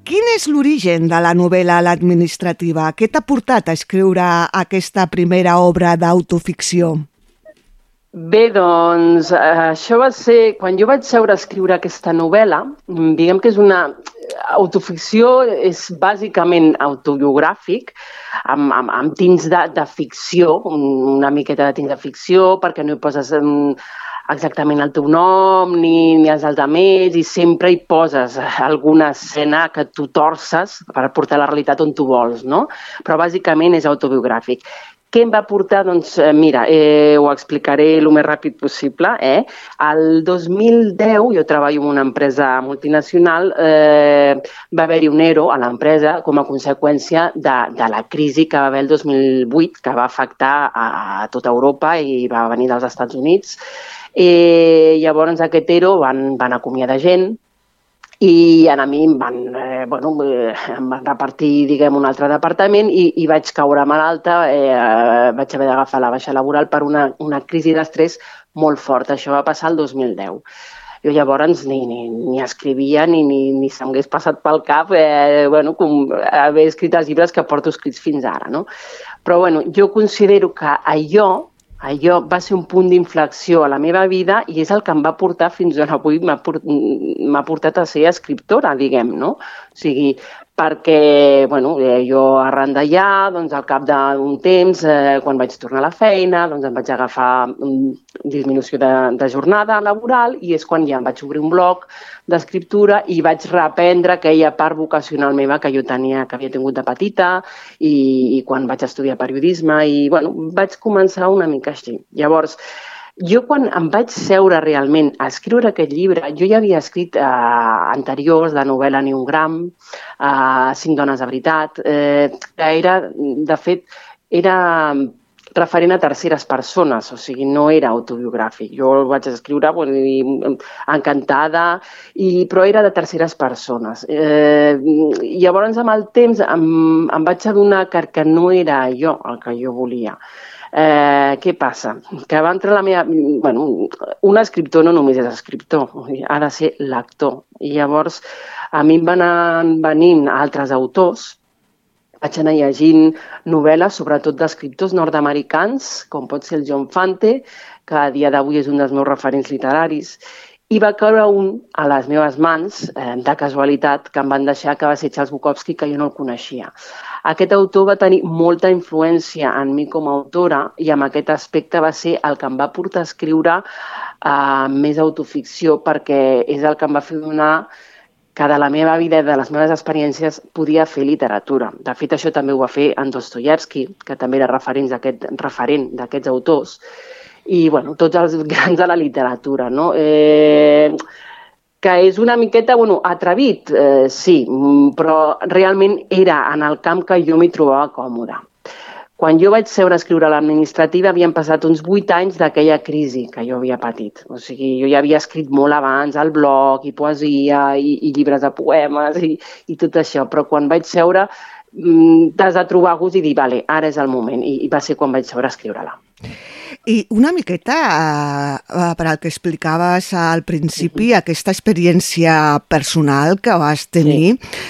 Quin és l'origen de la novel·la L'administrativa? Què t'ha portat a escriure aquesta primera obra d'autoficció? Bé, doncs, això va ser... Quan jo vaig seure a escriure aquesta novel·la, diguem que és una... Autoficció és bàsicament autobiogràfic, amb, amb, amb tints de, de ficció, una miqueta de tints de ficció, perquè no hi poses exactament el teu nom ni, ni els altres i sempre hi poses alguna escena que tu torces per portar la realitat on tu vols, no? Però bàsicament és autobiogràfic. Què em va portar? Doncs eh, mira, eh, ho explicaré el més ràpid possible. Eh? El 2010 jo treballo en una empresa multinacional, eh, va haver-hi un ERO a l'empresa com a conseqüència de, de la crisi que va haver el 2008, que va afectar a, a tota Europa i va venir dels Estats Units Eh, llavors aquest ERO van, van acomiadar gent i a mi em van, eh, bueno, eh, em van repartir diguem, un altre departament i, i vaig caure malalta, eh, vaig haver d'agafar la baixa laboral per una, una crisi d'estrès molt forta. Això va passar el 2010 jo llavors ni, ni, ni escrivia ni, ni, ni s'hagués passat pel cap eh, bueno, com haver escrit els llibres que porto escrits fins ara. No? Però bueno, jo considero que allò allò va ser un punt d'inflexió a la meva vida i és el que em va portar fins on avui m'ha portat a ser escriptora, diguem, no? O sigui, perquè bueno, eh, jo arran d'allà, doncs, al cap d'un temps, eh, quan vaig tornar a la feina, doncs em vaig agafar um, disminució de, de jornada laboral i és quan ja em vaig obrir un blog d'escriptura i vaig reprendre aquella part vocacional meva que jo tenia, que havia tingut de petita i, i quan vaig estudiar periodisme i bueno, vaig començar una mica així. Llavors, jo quan em vaig seure realment a escriure aquest llibre, jo ja havia escrit eh, anteriors de novel·la Ni un gram, eh, Cinc dones de veritat, eh, que era, de fet, era referent a terceres persones, o sigui, no era autobiogràfic. Jo el vaig escriure bueno, encantada, i, però era de terceres persones. Eh, llavors, amb el temps, em, em vaig adonar que, que no era jo el que jo volia. Què passa? Que va entrar la meva... Bueno, un escriptor no només és escriptor, ha de ser lector. I llavors a mi em van venint altres autors, vaig anar llegint novel·les, sobretot d'escriptors nord-americans, com pot ser el John Fante, que a dia d'avui és un dels meus referents literaris, i va caure un a les meves mans, eh, de casualitat, que em van deixar, que va ser Charles Bukowski, que jo no el coneixia. Aquest autor va tenir molta influència en mi com a autora i amb aquest aspecte va ser el que em va portar a escriure eh, més autoficció perquè és el que em va fer donar que de la meva vida, de les meves experiències, podia fer literatura. De fet, això també ho va fer en Dostoyevsky, que també era referent d'aquests autors, i bueno, tots els grans de la literatura. No? Eh, que és una miqueta, bueno, atrevit, eh, sí, però realment era en el camp que jo m'hi trobava còmoda. Quan jo vaig seure a escriure l'administrativa havien passat uns vuit anys d'aquella crisi que jo havia patit. O sigui, jo ja havia escrit molt abans al blog i poesia i, i llibres de poemes i, i tot això, però quan vaig seure mm, t'has de trobar gust i dir, vale, ara és el moment. I, i va ser quan vaig a escriure-la. I una miqueta, eh, per al que explicaves al principi, aquesta experiència personal que vas tenir, sí.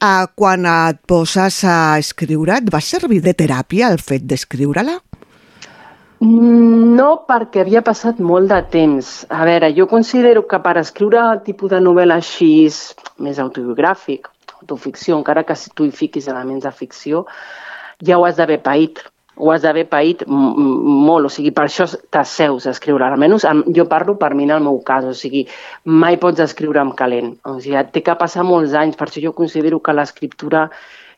eh, quan et poses a escriure, et va servir de teràpia el fet d'escriure-la? No, perquè havia passat molt de temps. A veure, jo considero que per escriure el tipus de novel·la així, més autobiogràfic, autoficció, encara que tu hi fiquis elements de ficció, ja ho has d'haver paït ho has d'haver paït molt, o sigui, per això t'asseus a escriure, almenys jo parlo per mi en el meu cas, o sigui, mai pots escriure amb calent, o sigui, té que passar molts anys, per això jo considero que l'escriptura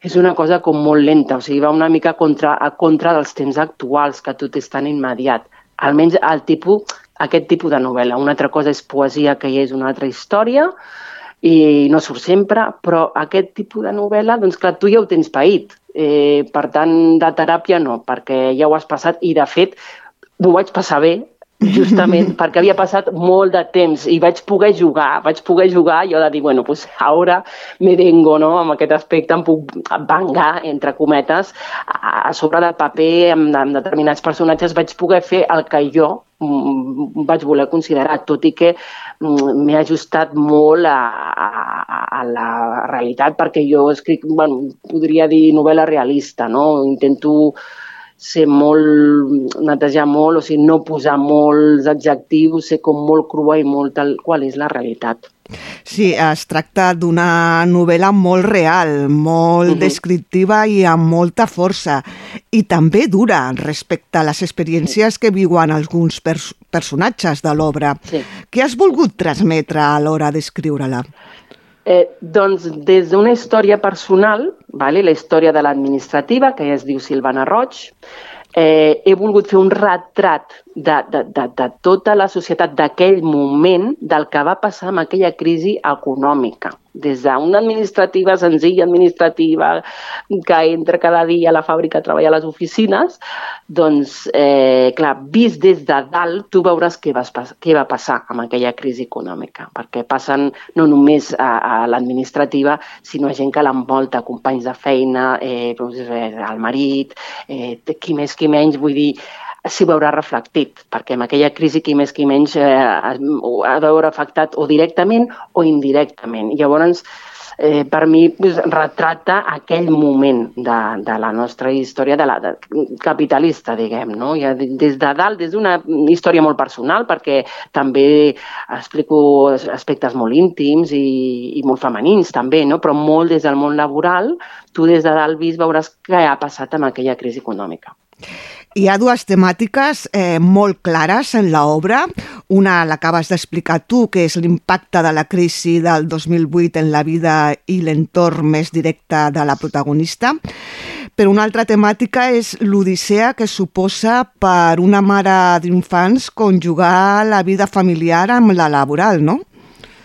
és una cosa com molt lenta, o sigui, va una mica contra, a contra dels temps actuals, que tot és tan immediat. Almenys el tipus, aquest tipus de novel·la. Una altra cosa és poesia, que ja és una altra història, i no surt sempre, però aquest tipus de novel·la, doncs clar, tu ja ho tens paït. Eh, per tant, de teràpia no, perquè ja ho has passat i, de fet, ho vaig passar bé, justament perquè havia passat molt de temps i vaig poder jugar, vaig poder jugar i jo de dir, bueno, pues ara me vengo, no?, amb aquest aspecte em puc vengar, entre cometes, a, sobre del paper, amb, amb determinats personatges, vaig poder fer el que jo mm, vaig voler considerar, tot i que mm, m'he ajustat molt a, a, a la realitat, perquè jo escric, bueno, podria dir novel·la realista, no? Intento ser molt, netejar molt, o sigui, no posar molts adjectius, ser com molt crua i molt tal qual és la realitat. Sí, es tracta d'una novel·la molt real, molt uh -huh. descriptiva i amb molta força, i també dura respecte a les experiències que viuen alguns pers personatges de l'obra. Sí. Què has volgut transmetre a l'hora d'escriure-la? Eh, doncs des d'una història personal, vale? la història de l'administrativa, que ja es diu Silvana Roig, eh, he volgut fer un retrat de, de, de, de tota la societat d'aquell moment, del que va passar amb aquella crisi econòmica. Des d'una administrativa senzilla, administrativa, que entra cada dia a la fàbrica a treballar a les oficines, doncs, eh, clar, vist des de dalt, tu veuràs què, vas, què va passar amb aquella crisi econòmica, perquè passen no només a, a l'administrativa, sinó a gent que l'envolta, companys de feina, eh, eh, el marit, eh, qui més, qui menys, vull dir, s'hi veurà reflectit, perquè amb aquella crisi qui més qui menys eh, ha de veure afectat o directament o indirectament. Llavors, eh, per mi pues, retrata aquell moment de, de la nostra història de la de, capitalista, diguem, no? Ja des de dalt, des d'una història molt personal, perquè també explico aspectes molt íntims i, i molt femenins també, no? però molt des del món laboral, tu des de dalt vist veuràs què ha passat amb aquella crisi econòmica. Hi ha dues temàtiques eh, molt clares en l'obra. Una l'acabes d'explicar tu, que és l'impacte de la crisi del 2008 en la vida i l'entorn més directe de la protagonista. Però una altra temàtica és l'odissea que suposa per una mare d'infants conjugar la vida familiar amb la laboral, no?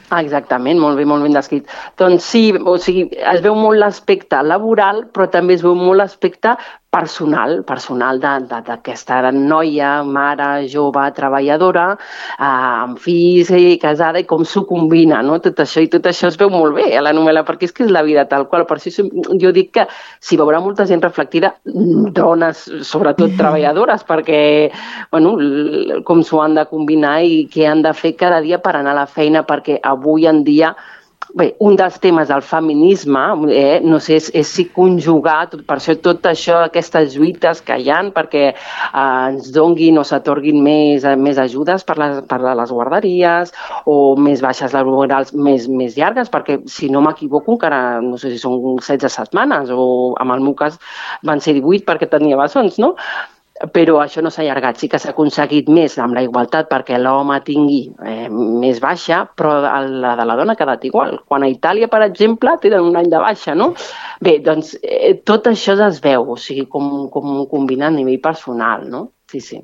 Ah, exactament, molt bé, molt ben descrit. Doncs sí, o sigui, es veu molt l'aspecte laboral, però també es veu molt l'aspecte personal, personal d'aquesta noia, mare, jove, treballadora, eh, amb fills i casada, i com s'ho combina, no? Tot això, i tot això es veu molt bé a la novel·la, perquè és que és la vida tal qual. Per això jo dic que s'hi veurà molta gent reflectida, dones, sobretot treballadores, perquè, bueno, com s'ho han de combinar i què han de fer cada dia per anar a la feina, perquè avui en dia bé, un dels temes del feminisme, eh, no sé, és, és si conjugar, tot, per això tot això, aquestes lluites que hi han perquè eh, ens donguin o s'atorguin més, eh, més ajudes per, les, per les guarderies o més baixes laborals més, més llargues, perquè si no m'equivoco encara, no sé si són 16 setmanes o amb el meu cas van ser 18 perquè tenia bessons, no? Però això no s'ha allargat. Sí que s'ha aconseguit més amb la igualtat perquè l'home tingui eh, més baixa, però la de la dona ha quedat igual. Quan a Itàlia, per exemple, tenen un any de baixa, no? Bé, doncs eh, tot això es veu, o sigui, com, com combinat a nivell personal, no? Sí, sí.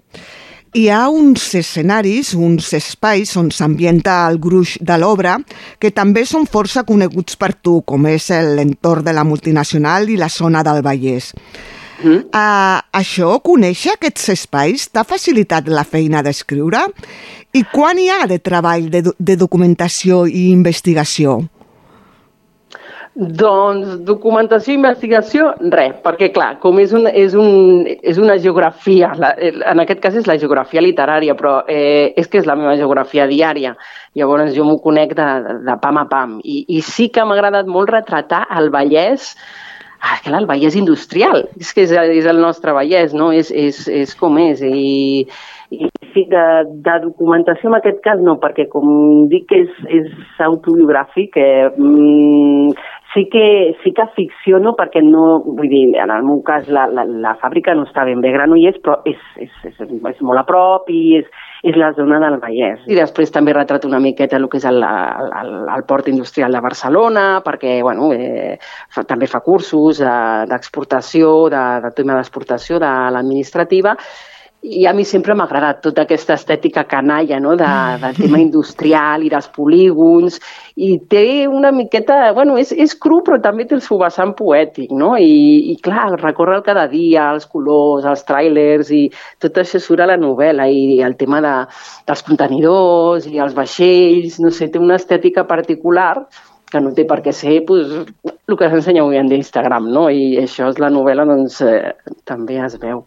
Hi ha uns escenaris, uns espais on s'ambienta el gruix de l'obra que també són força coneguts per tu, com és l'entorn de la multinacional i la zona del Vallès. Mm. Uh, això, conèixer aquests espais, t'ha facilitat la feina d'escriure? I quan hi ha de treball de, de documentació i investigació? Doncs documentació i investigació, res, perquè clar, com és, un, és, un, és una geografia, la, en aquest cas és la geografia literària, però eh, és que és la meva geografia diària, llavors jo m'ho conec de, de pam a pam. I, i sí que m'ha agradat molt retratar el Vallès, ah, clar, el Vallès industrial, és que és, és el nostre Vallès, no? És, és, és com és. I, i de, de documentació en aquest cas no, perquè com dic que és, és autobiogràfic, eh, mm, sí que, sí que ficciono perquè no, vull dir, en el meu cas la, la, la fàbrica no està ben bé Granollers, però és, és, és, és molt a prop i és, és la zona del Vallès. I després també retrato una miqueta el que és el, el, el port industrial de Barcelona, perquè bueno, eh, fa, també fa cursos eh, d'exportació, de, de tema d'exportació de l'administrativa, i a mi sempre m'ha agradat tota aquesta estètica canalla no? de, del tema industrial i dels polígons i té una miqueta, bueno, és, és cru però també té el seu vessant poètic no? I, i clar, recorre el cada dia els colors, els tràilers i tot això surt a la novel·la i el tema de, dels contenidors i els vaixells, no sé, té una estètica particular que no té per què ser pues, el que s'ensenya avui en d'Instagram, no? I això és la novel·la, doncs, eh, també es veu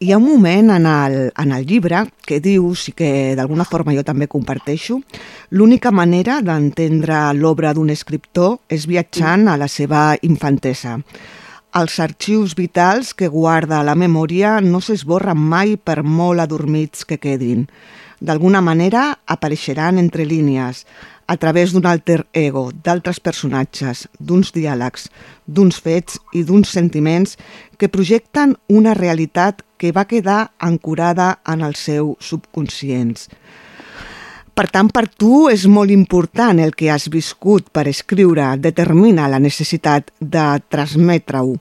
hi ha un moment en el, en el llibre que dius, i que d'alguna forma jo també comparteixo, l'única manera d'entendre l'obra d'un escriptor és viatjant a la seva infantesa. Els arxius vitals que guarda la memòria no s'esborren mai per molt adormits que quedin. D'alguna manera apareixeran entre línies, a través d'un alter ego, d'altres personatges, d'uns diàlegs, d'uns fets i d'uns sentiments que projecten una realitat que va quedar ancorada en el seu subconscients. Per tant, per tu és molt important el que has viscut per escriure, determina la necessitat de transmetre-ho.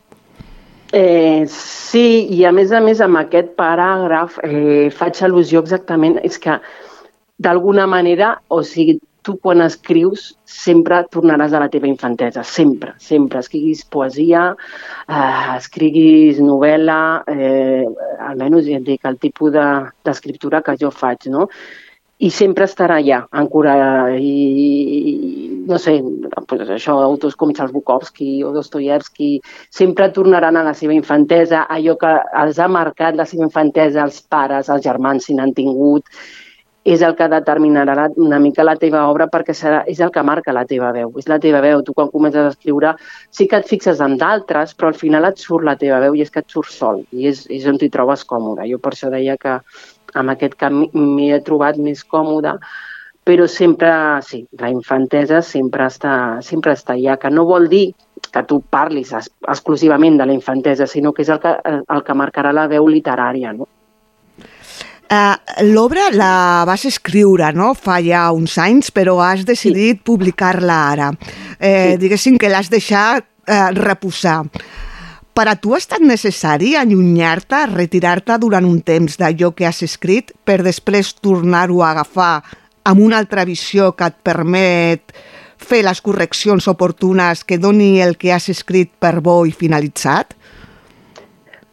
Eh, sí, i a més a més amb aquest paràgraf eh, faig al·lusió exactament, és que d'alguna manera, o sigui, tu quan escrius sempre tornaràs a la teva infantesa, sempre, sempre. Escriguis poesia, eh, escriguis novel·la, eh, almenys ja et dic, el tipus d'escriptura de, que jo faig, no? i sempre estarà allà, ancorada, i, no sé, pues això, autors com Bukowski o Dostoyevsky, sempre tornaran a la seva infantesa, allò que els ha marcat la seva infantesa, els pares, els germans, si n'han tingut, és el que determinarà una mica la teva obra perquè serà, és el que marca la teva veu, és la teva veu. Tu quan comences a escriure sí que et fixes en d'altres, però al final et surt la teva veu i és que et surt sol i és, és on t'hi trobes còmode. Jo per això deia que amb aquest camí m'hi he trobat més còmode, però sempre, sí, la infantesa sempre està, sempre està allà, que no vol dir que tu parlis exclusivament de la infantesa, sinó que és el que, el que marcarà la veu literària, no? Uh, L'obra la vas escriure no? fa ja uns anys, però has decidit sí. publicar-la ara. Eh, sí. Diguéssim que l'has deixat eh, reposar. Per a tu ha estat necessari allunyar-te, retirar-te durant un temps d'allò que has escrit per després tornar-ho a agafar amb una altra visió que et permet fer les correccions oportunes que doni el que has escrit per bo i finalitzat?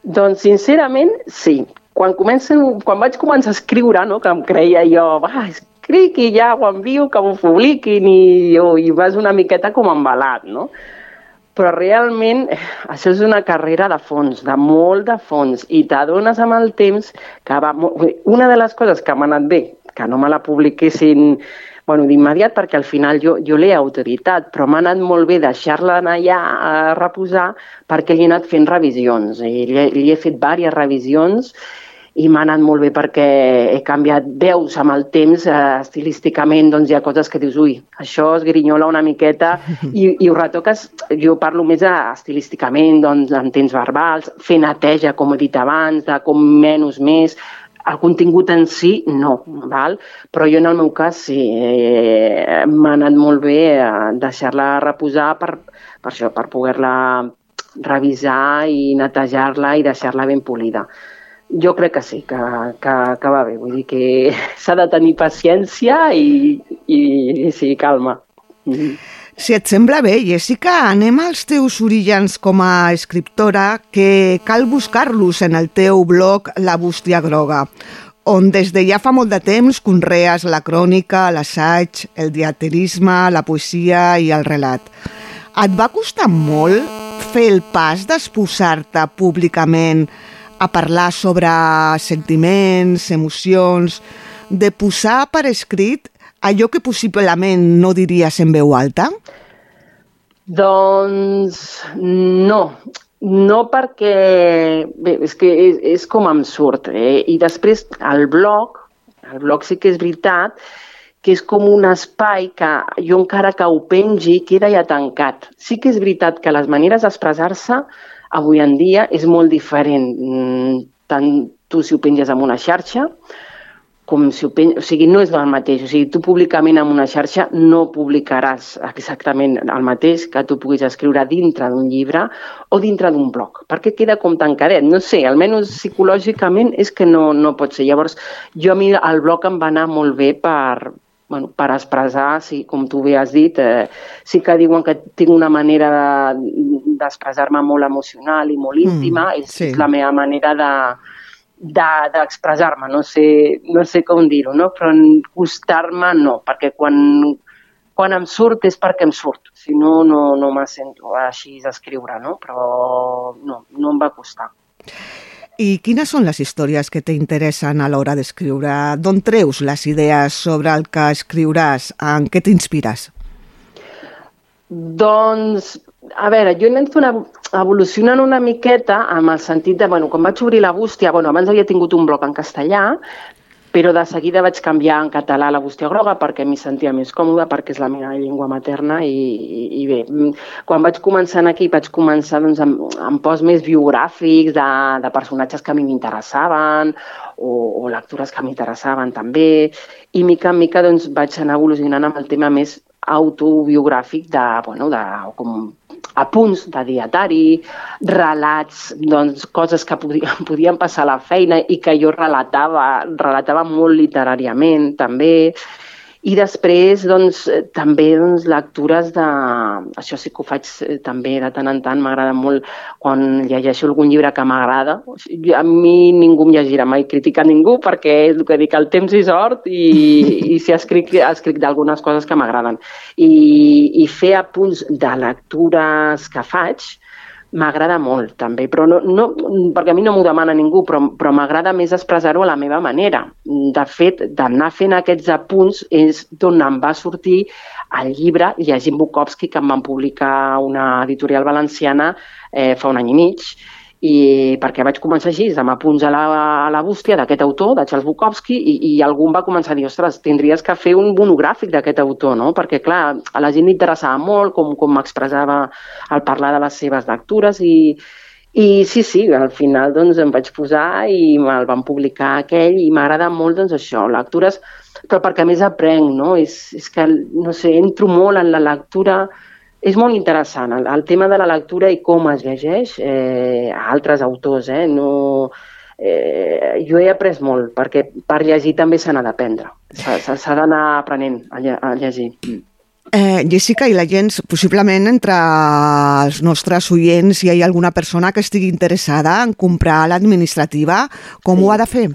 Doncs, sincerament, sí quan, comencen, quan vaig començar a escriure, no, que em creia jo, va, escric i ja ho envio, que ho publiquin i, oh, i vas una miqueta com embalat, no? Però realment això és una carrera de fons, de molt de fons, i t'adones amb el temps que va... Una de les coses que m'ha anat bé, que no me la publiquessin bueno, d'immediat perquè al final jo, jo l'he autoritat, però m'ha anat molt bé deixar-la anar allà a reposar perquè li he anat fent revisions. I li, li he fet diverses revisions i m'ha anat molt bé perquè he canviat veus amb el temps, eh, estilísticament doncs hi ha coses que dius, ui, això es grinyola una miqueta i, i ho retoques, jo parlo més eh, estilísticament, doncs en temps verbals, fer neteja, com he dit abans, de com menys més, el contingut en si, no, val? però jo en el meu cas sí, eh, m'ha anat molt bé eh, deixar-la reposar per, per això, per poder-la revisar i netejar-la i deixar-la ben polida. Jo crec que sí, que, que, que va bé, vull dir que s'ha de tenir paciència i, i, i sí, calma. Mm -hmm. Si et sembla bé, Jessica, anem als teus orígens com a escriptora, que cal buscar-los en el teu blog La Bústia Groga, on des de ja fa molt de temps conrees la crònica, l'assaig, el diaterisme, la poesia i el relat. Et va costar molt fer el pas d'exposar-te públicament a parlar sobre sentiments, emocions, de posar per escrit allò que possiblement no diries en veu alta? Doncs no, no perquè bé, és que és, és com em surt. Eh? I després el blog, el blog sí que és veritat que és com un espai que jo encara que ho pengi queda ja tancat. Sí que és veritat que les maneres d'expressar-se avui en dia és molt diferent. Mm, tant tu si ho penges en una xarxa com si ho pen... o sigui, no és el mateix. O sigui, tu públicament en una xarxa no publicaràs exactament el mateix que tu puguis escriure dintre d'un llibre o dintre d'un blog, perquè queda com tancadet. No sé, almenys psicològicament és que no, no pot ser. Llavors, jo a mi el blog em va anar molt bé per, bueno, per expressar, sí, com tu bé has dit, eh, sí que diuen que tinc una manera d'expressar-me de, molt emocional i molt íntima, mm, és, sí. és la meva manera de, d'expressar-me, no, sé, no sé com dir-ho, no? però costar-me no, perquè quan, quan em surt és perquè em surt, si no, no, no me sento així d'escriure, no? però no, no em va costar. I quines són les històries que t'interessen a l'hora d'escriure? D'on treus les idees sobre el que escriuràs? En què t'inspires? Doncs a veure, jo he anat una, evolucionant una miqueta amb el sentit de, bueno, quan vaig obrir la bústia, bueno, abans havia tingut un blog en castellà, però de seguida vaig canviar en català la bústia groga perquè m'hi sentia més còmoda, perquè és la meva llengua materna i, i, i bé, quan vaig començar aquí vaig començar doncs, amb, amb posts més biogràfics de, de personatges que a mi m'interessaven o, o lectures que m'interessaven també i mica en mica doncs, vaig anar evolucionant amb el tema més autobiogràfic de, bueno, de, com apunts de dietari, relats, doncs, coses que podien, podien passar a la feina i que jo relatava, relatava molt literàriament també, i després, doncs, també doncs, lectures de... Això sí que ho faig eh, també de tant en tant, m'agrada molt quan llegeixo algun llibre que m'agrada. A mi ningú em llegirà mai crítica a ningú perquè és el que dic, el temps és hort i, i si escric, escric d'algunes coses que m'agraden. I, I fer apunts de lectures que faig, m'agrada molt també, però no, no, perquè a mi no m'ho demana ningú, però, però m'agrada més expressar-ho a la meva manera. De fet, d'anar fent aquests apunts és d'on em va sortir el llibre Llegint Bukowski, que em van publicar una editorial valenciana eh, fa un any i mig, i perquè vaig començar així, amb apunts a la, a la bústia d'aquest autor, de Charles Bukowski, i, i algú va començar a dir, ostres, tindries que fer un monogràfic d'aquest autor, no? Perquè, clar, a la gent li interessava molt com, com m'expressava al parlar de les seves lectures i, i sí, sí, al final doncs, em vaig posar i me'l van publicar aquell i m'agrada molt doncs, això, lectures, però perquè a més aprenc, no? És, és que, no sé, entro molt en la lectura és molt interessant el, el tema de la lectura i com es llegeix eh, a altres autors. Eh? No, eh, jo he après molt, perquè per llegir també se n'ha d'aprendre. S'ha d'anar aprenent a, lle a llegir. Eh, Jessica, i la gent, possiblement entre els nostres oients hi ha alguna persona que estigui interessada en comprar l'administrativa, com sí. ho ha de fer?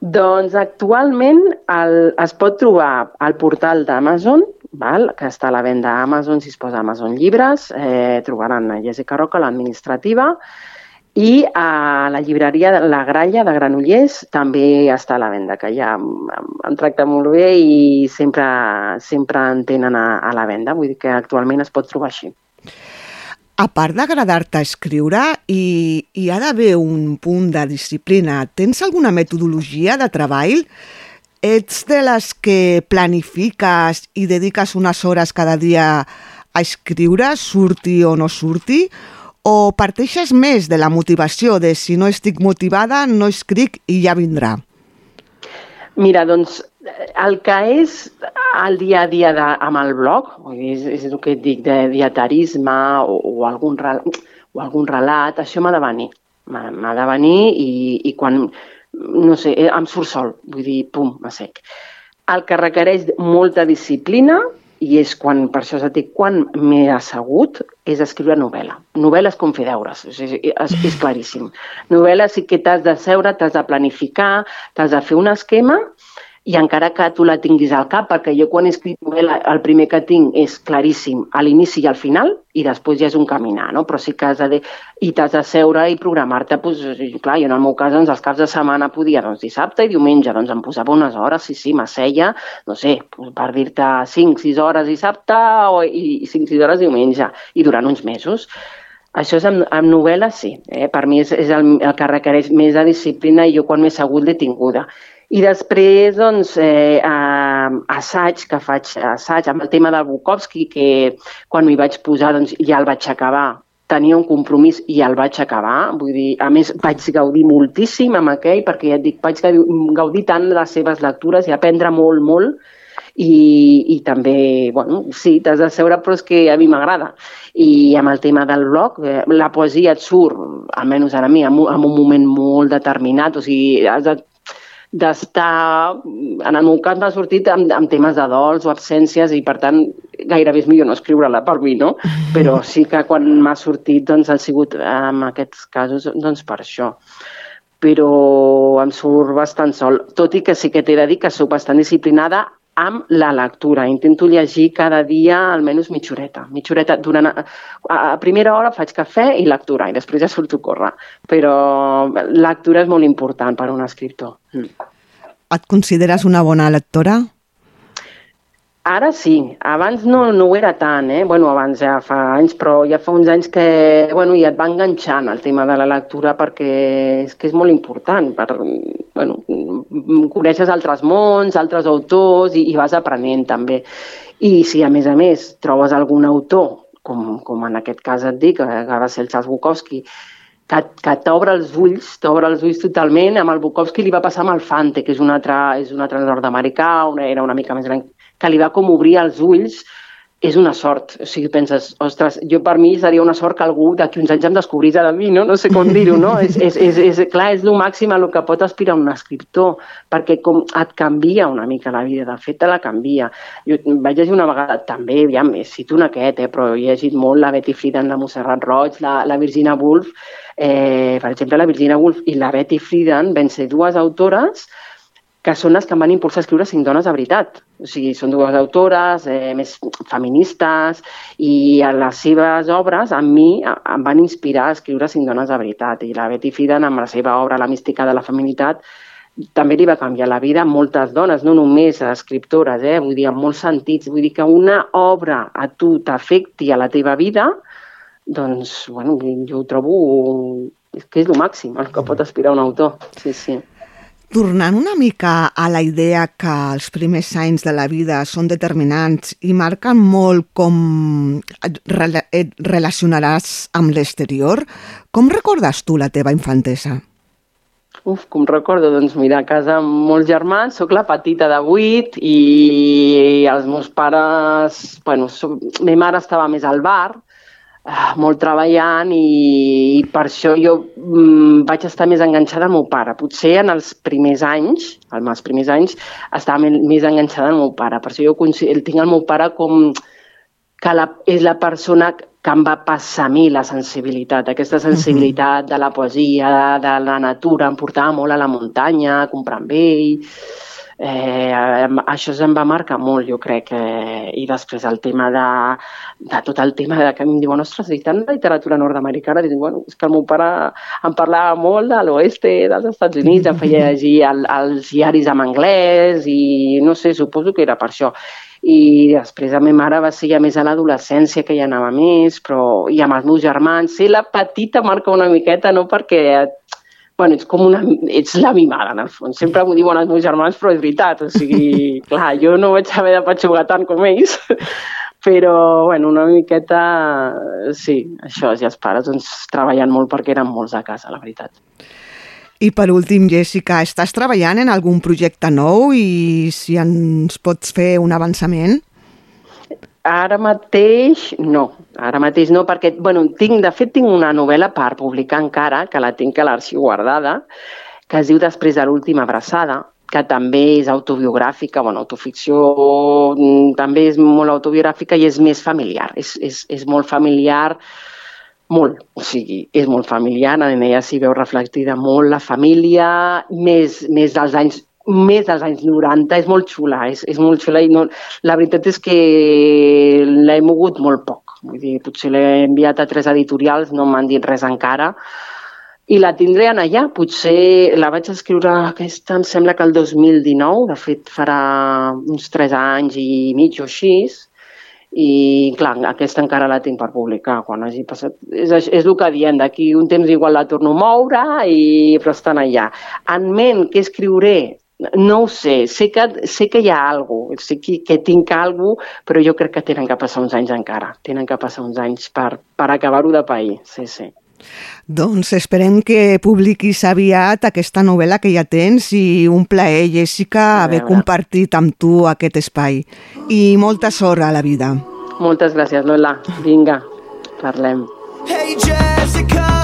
Doncs actualment el, es pot trobar al portal d'Amazon, val? que està a la venda a Amazon, si es posa Amazon Llibres, eh, trobaran a Jessica Roca, l'administrativa, I a la llibreria La Gralla de Granollers també està a la venda, que ja em, tracta molt bé i sempre, sempre en tenen a, a la venda. Vull dir que actualment es pot trobar així. A part d'agradar-te escriure, hi, hi ha d'haver un punt de disciplina. Tens alguna metodologia de treball? Ets de les que planifiques i dediques unes hores cada dia a escriure, surti o no surti? O parteixes més de la motivació, de si no estic motivada, no escric i ja vindrà? Mira, doncs, el que és el dia a dia de, amb el blog, és, és el que et dic, de dietarisme o, o, algun, o algun relat, això m'ha de venir. M'ha de venir i, i quan, no sé, eh, em surt sol, vull dir, pum, m'assec. El que requereix molta disciplina i és quan, per això et dic, quan m'he assegut, és escriure novel·la. Novel·la és com fer deures, és, és, és, és claríssim. Novel·la sí que t'has de seure, t'has de planificar, t'has de fer un esquema i encara que tu la tinguis al cap, perquè jo quan he escrit novel·la el primer que tinc és claríssim a l'inici i al final i després ja és un caminar, no? però sí que has de... i t'has de seure i programar-te, doncs, clar, jo en el meu cas doncs, els caps de setmana podia doncs, dissabte i diumenge, doncs em posava unes hores, sí, sí, m'asseia, no sé, per dir-te 5-6 hores dissabte o, i 5-6 hores diumenge, i durant uns mesos. Això és amb, amb novel·la, sí. Eh? Per mi és, és el, el que requereix més de disciplina i jo quan m'he segut l'he tinguda. I després, doncs, eh, eh, assaig, que faig assaig amb el tema del Bukowski, que quan m'hi vaig posar doncs, ja el vaig acabar. Tenia un compromís i el vaig acabar. Vull dir, a més, vaig gaudir moltíssim amb aquell, perquè ja et dic, vaig gaudir tant de les seves lectures i aprendre molt, molt, i, i també, bueno, sí, t'has de seure, però és que a mi m'agrada. I amb el tema del blog, eh, la poesia et surt, almenys a mi, en un moment molt determinat, o sigui, has de d'estar, en el meu cas m'ha sortit amb, amb temes de dols o absències i per tant gairebé és millor no escriure-la per mi, no? Però sí que quan m'ha sortit doncs ha sigut en aquests casos doncs per això però em surt bastant sol, tot i que sí que t'he de dir que sóc bastant disciplinada amb la lectura. Intento llegir cada dia almenys. Mitja horeta durant... A, a primera hora faig cafè i lectura, i després ja surto a córrer. Però lectura és molt important per a un escriptor. Mm. Et consideres una bona lectora? Ara sí, abans no, no ho era tant, eh? Bueno, abans ja fa anys, però ja fa uns anys que, bueno, ja et va enganxant el tema de la lectura perquè és que és molt important. Per, bueno, coneixes altres mons, altres autors i, i vas aprenent també. I si a més a més trobes algun autor, com, com en aquest cas et dic, que, que va ser el Charles Bukowski, que, que t'obre els ulls, t'obre els ulls totalment. Amb el Bukowski li va passar amb el Fante, que és un altre, és un altre nord-americà, era una mica més gran, que li va com obrir els ulls, és una sort. O sigui, penses, ostres, jo per mi seria una sort que algú d'aquí uns anys em descobrís a mi, no? No sé com dir-ho, no? és, és, és, és, clar, és el màxim a el que pot aspirar un escriptor, perquè com et canvia una mica la vida, de fet te la canvia. Jo vaig llegir una vegada, també, ja més, cito un aquest, eh, però he llegit molt la Betty Friedan de Montserrat Roig, la, la Virginia Woolf, eh, per exemple, la Virginia Woolf i la Betty Friedan van ser dues autores que són les que em van impulsar a escriure cinc dones de veritat. O sigui, són dues autores eh, més feministes i a les seves obres, a mi, em van inspirar a escriure cinc dones de veritat. I la Betty Friedan, amb la seva obra La mística de la feminitat, també li va canviar la vida a moltes dones, no només a escriptores, eh? vull dir, en molts sentits. Vull dir que una obra a tu t'afecti a la teva vida, doncs, bueno, jo ho trobo és que és el màxim, el que pot aspirar un autor. Sí, sí. Tornant una mica a la idea que els primers anys de la vida són determinants i marquen molt com et rela- et relacionaràs amb l'exterior, com recordes tu la teva infantesa? Uf, com recordo, doncs mira, a casa amb molts germans, sóc la petita de vuit i els meus pares, bueno, soc, ma mare estava més al bar, molt treballant i, i per això jo mm, vaig estar més enganxada al meu pare. Potser en els primers anys, en els primers anys, estava més, enganxada al meu pare. Per això jo considero, tinc el meu pare com que la, és la persona que em va passar a mi la sensibilitat, aquesta sensibilitat de la poesia, de, de la natura, em portava molt a la muntanya, a comprar amb ell, eh, això em va marcar molt, jo crec. Eh, I després el tema de, de tot el tema de que em diuen, ostres, i tant de literatura nord-americana? Dic, bueno, és que el meu pare em parlava molt de l'oeste dels Estats Units, em feia llegir el, els diaris en anglès i no sé, suposo que era per això i després a ma mare va ser ja més a l'adolescència que ja anava més, però i amb els meus germans, ser la petita marca una miqueta, no perquè bueno, ets com una, ets la mimada, en el fons. Sempre m'ho diuen els meus germans, però és veritat. O sigui, clar, jo no vaig haver de patxugar tant com ells, però, bueno, una miqueta, sí, això, ja els pares, doncs, treballant molt perquè eren molts a casa, la veritat. I per últim, Jessica, estàs treballant en algun projecte nou i si ens pots fer un avançament? Ara mateix no, ara mateix no, perquè, bueno, tinc, de fet tinc una novel·la per publicar encara, que la tinc a l'arxiu guardada, que es diu Després de l'última abraçada, que també és autobiogràfica, bueno, autoficció mm, també és molt autobiogràfica i és més familiar, és, és, és molt familiar, molt, o sigui, és molt familiar, en ella s'hi veu reflectida molt la família, més, més dels anys més dels anys 90, és molt xula, és, és molt xula i no, la veritat és que l'he mogut molt poc. Vull dir, potser l'he enviat a tres editorials, no m'han dit res encara, i la tindré en allà. Potser la vaig escriure aquesta, em sembla que el 2019, de fet farà uns tres anys i mig o així, i clar, aquesta encara la tinc per publicar quan hagi passat, és, és el que diem d'aquí un temps igual la torno a moure i, però estan allà en ment què escriuré no ho sé, sé que, sé que hi ha alguna cosa, sé que, que tinc alguna cosa, però jo crec que tenen que passar uns anys encara, tenen que passar uns anys per, per acabar-ho de pair, sí, sí. Doncs esperem que publiquis aviat aquesta novel·la que ja tens i un plaer, Jessica, haver compartit amb tu aquest espai. I molta sort a la vida. Moltes gràcies, Lola. Vinga, parlem. Hey Jessica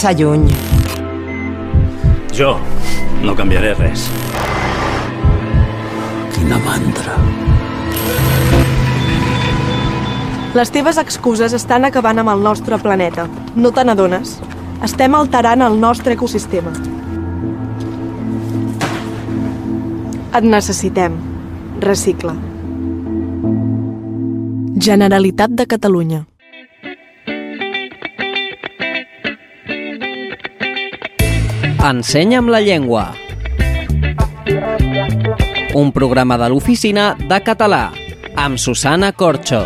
Massa lluny. Jo no canviaré res. Quina mandra. Les teves excuses estan acabant amb el nostre planeta. No te n'adones? Estem alterant el nostre ecosistema. Et necessitem. Recicla. Generalitat de Catalunya. Ensenya'm la llengua. Un programa de l'oficina de català amb Susana Corxo.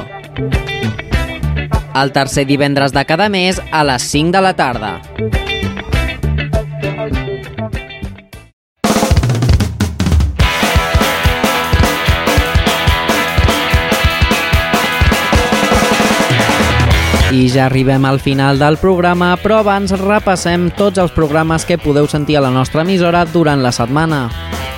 El tercer divendres de cada mes a les 5 de la tarda. I ja arribem al final del programa, però abans repassem tots els programes que podeu sentir a la nostra emissora durant la setmana.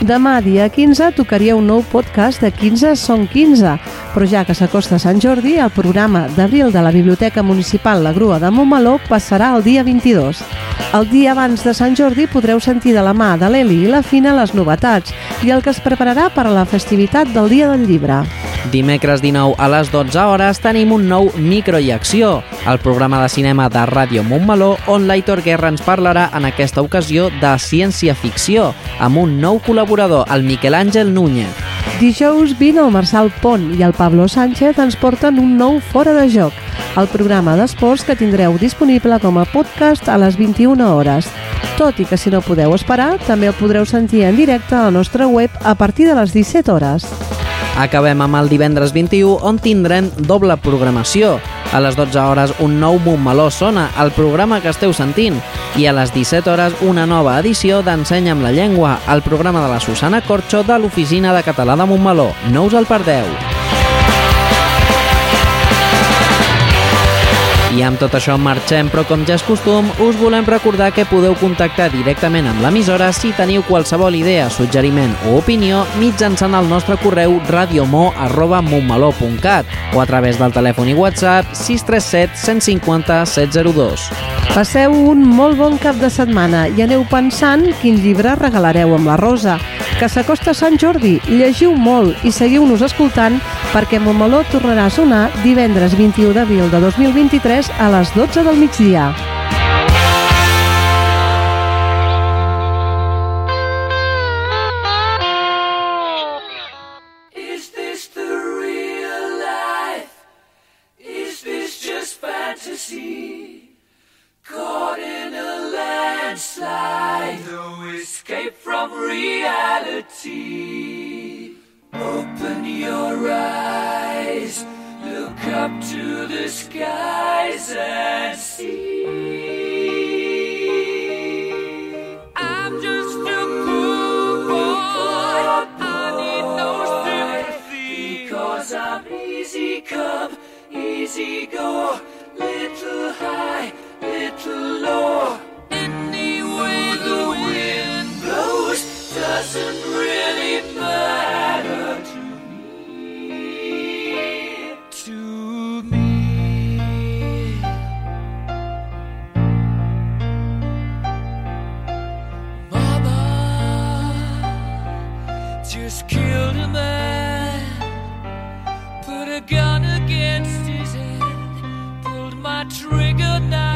Demà, dia 15, tocaria un nou podcast de 15 són 15, però ja que s'acosta Sant Jordi, el programa d'abril de la Biblioteca Municipal La Grua de Montmeló passarà el dia 22. El dia abans de Sant Jordi podreu sentir de la mà de l'Eli i la Fina les novetats i el que es prepararà per a la festivitat del Dia del Llibre. Dimecres 19 a les 12 hores tenim un nou Micro i Acció, el programa de cinema de Ràdio Montmeló, on l'Aitor Guerra ens parlarà en aquesta ocasió de ciència-ficció, amb un nou col·laborador, el Miquel Àngel Núñez. Dijous 20 el Marçal Pont i el Pablo Sánchez ens porten un nou Fora de Joc, el programa d'esports que tindreu disponible com a podcast a les 21 hores. Tot i que si no podeu esperar, també el podreu sentir en directe a la nostra web a partir de les 17 hores. Acabem amb el divendres 21, on tindrem doble programació. A les 12 hores, un nou Montmeló sona, el programa que esteu sentint. I a les 17 hores, una nova edició d'Ensenya amb la llengua, el programa de la Susana Corxo de l'Oficina de Català de Montmeló. No us el perdeu. I amb tot això marxem, però com ja és costum, us volem recordar que podeu contactar directament amb l'emissora si teniu qualsevol idea, suggeriment o opinió mitjançant el nostre correu radiomo.montmeló.cat o a través del telèfon i WhatsApp 637 150 702. Passeu un molt bon cap de setmana i aneu pensant quin llibre regalareu amb la Rosa. Que s'acosta Sant Jordi, llegiu molt i seguiu-nos escoltant perquè Montmeló tornarà a sonar divendres 21 d'abril de 2023 a les 12 del migdia. Reality. Open your eyes, up to the skies and see. I'm just a poor boy. I need no sympathy. Because I'm easy come, easy go. Little high, little low. Any the wind blows doesn't really matter good night.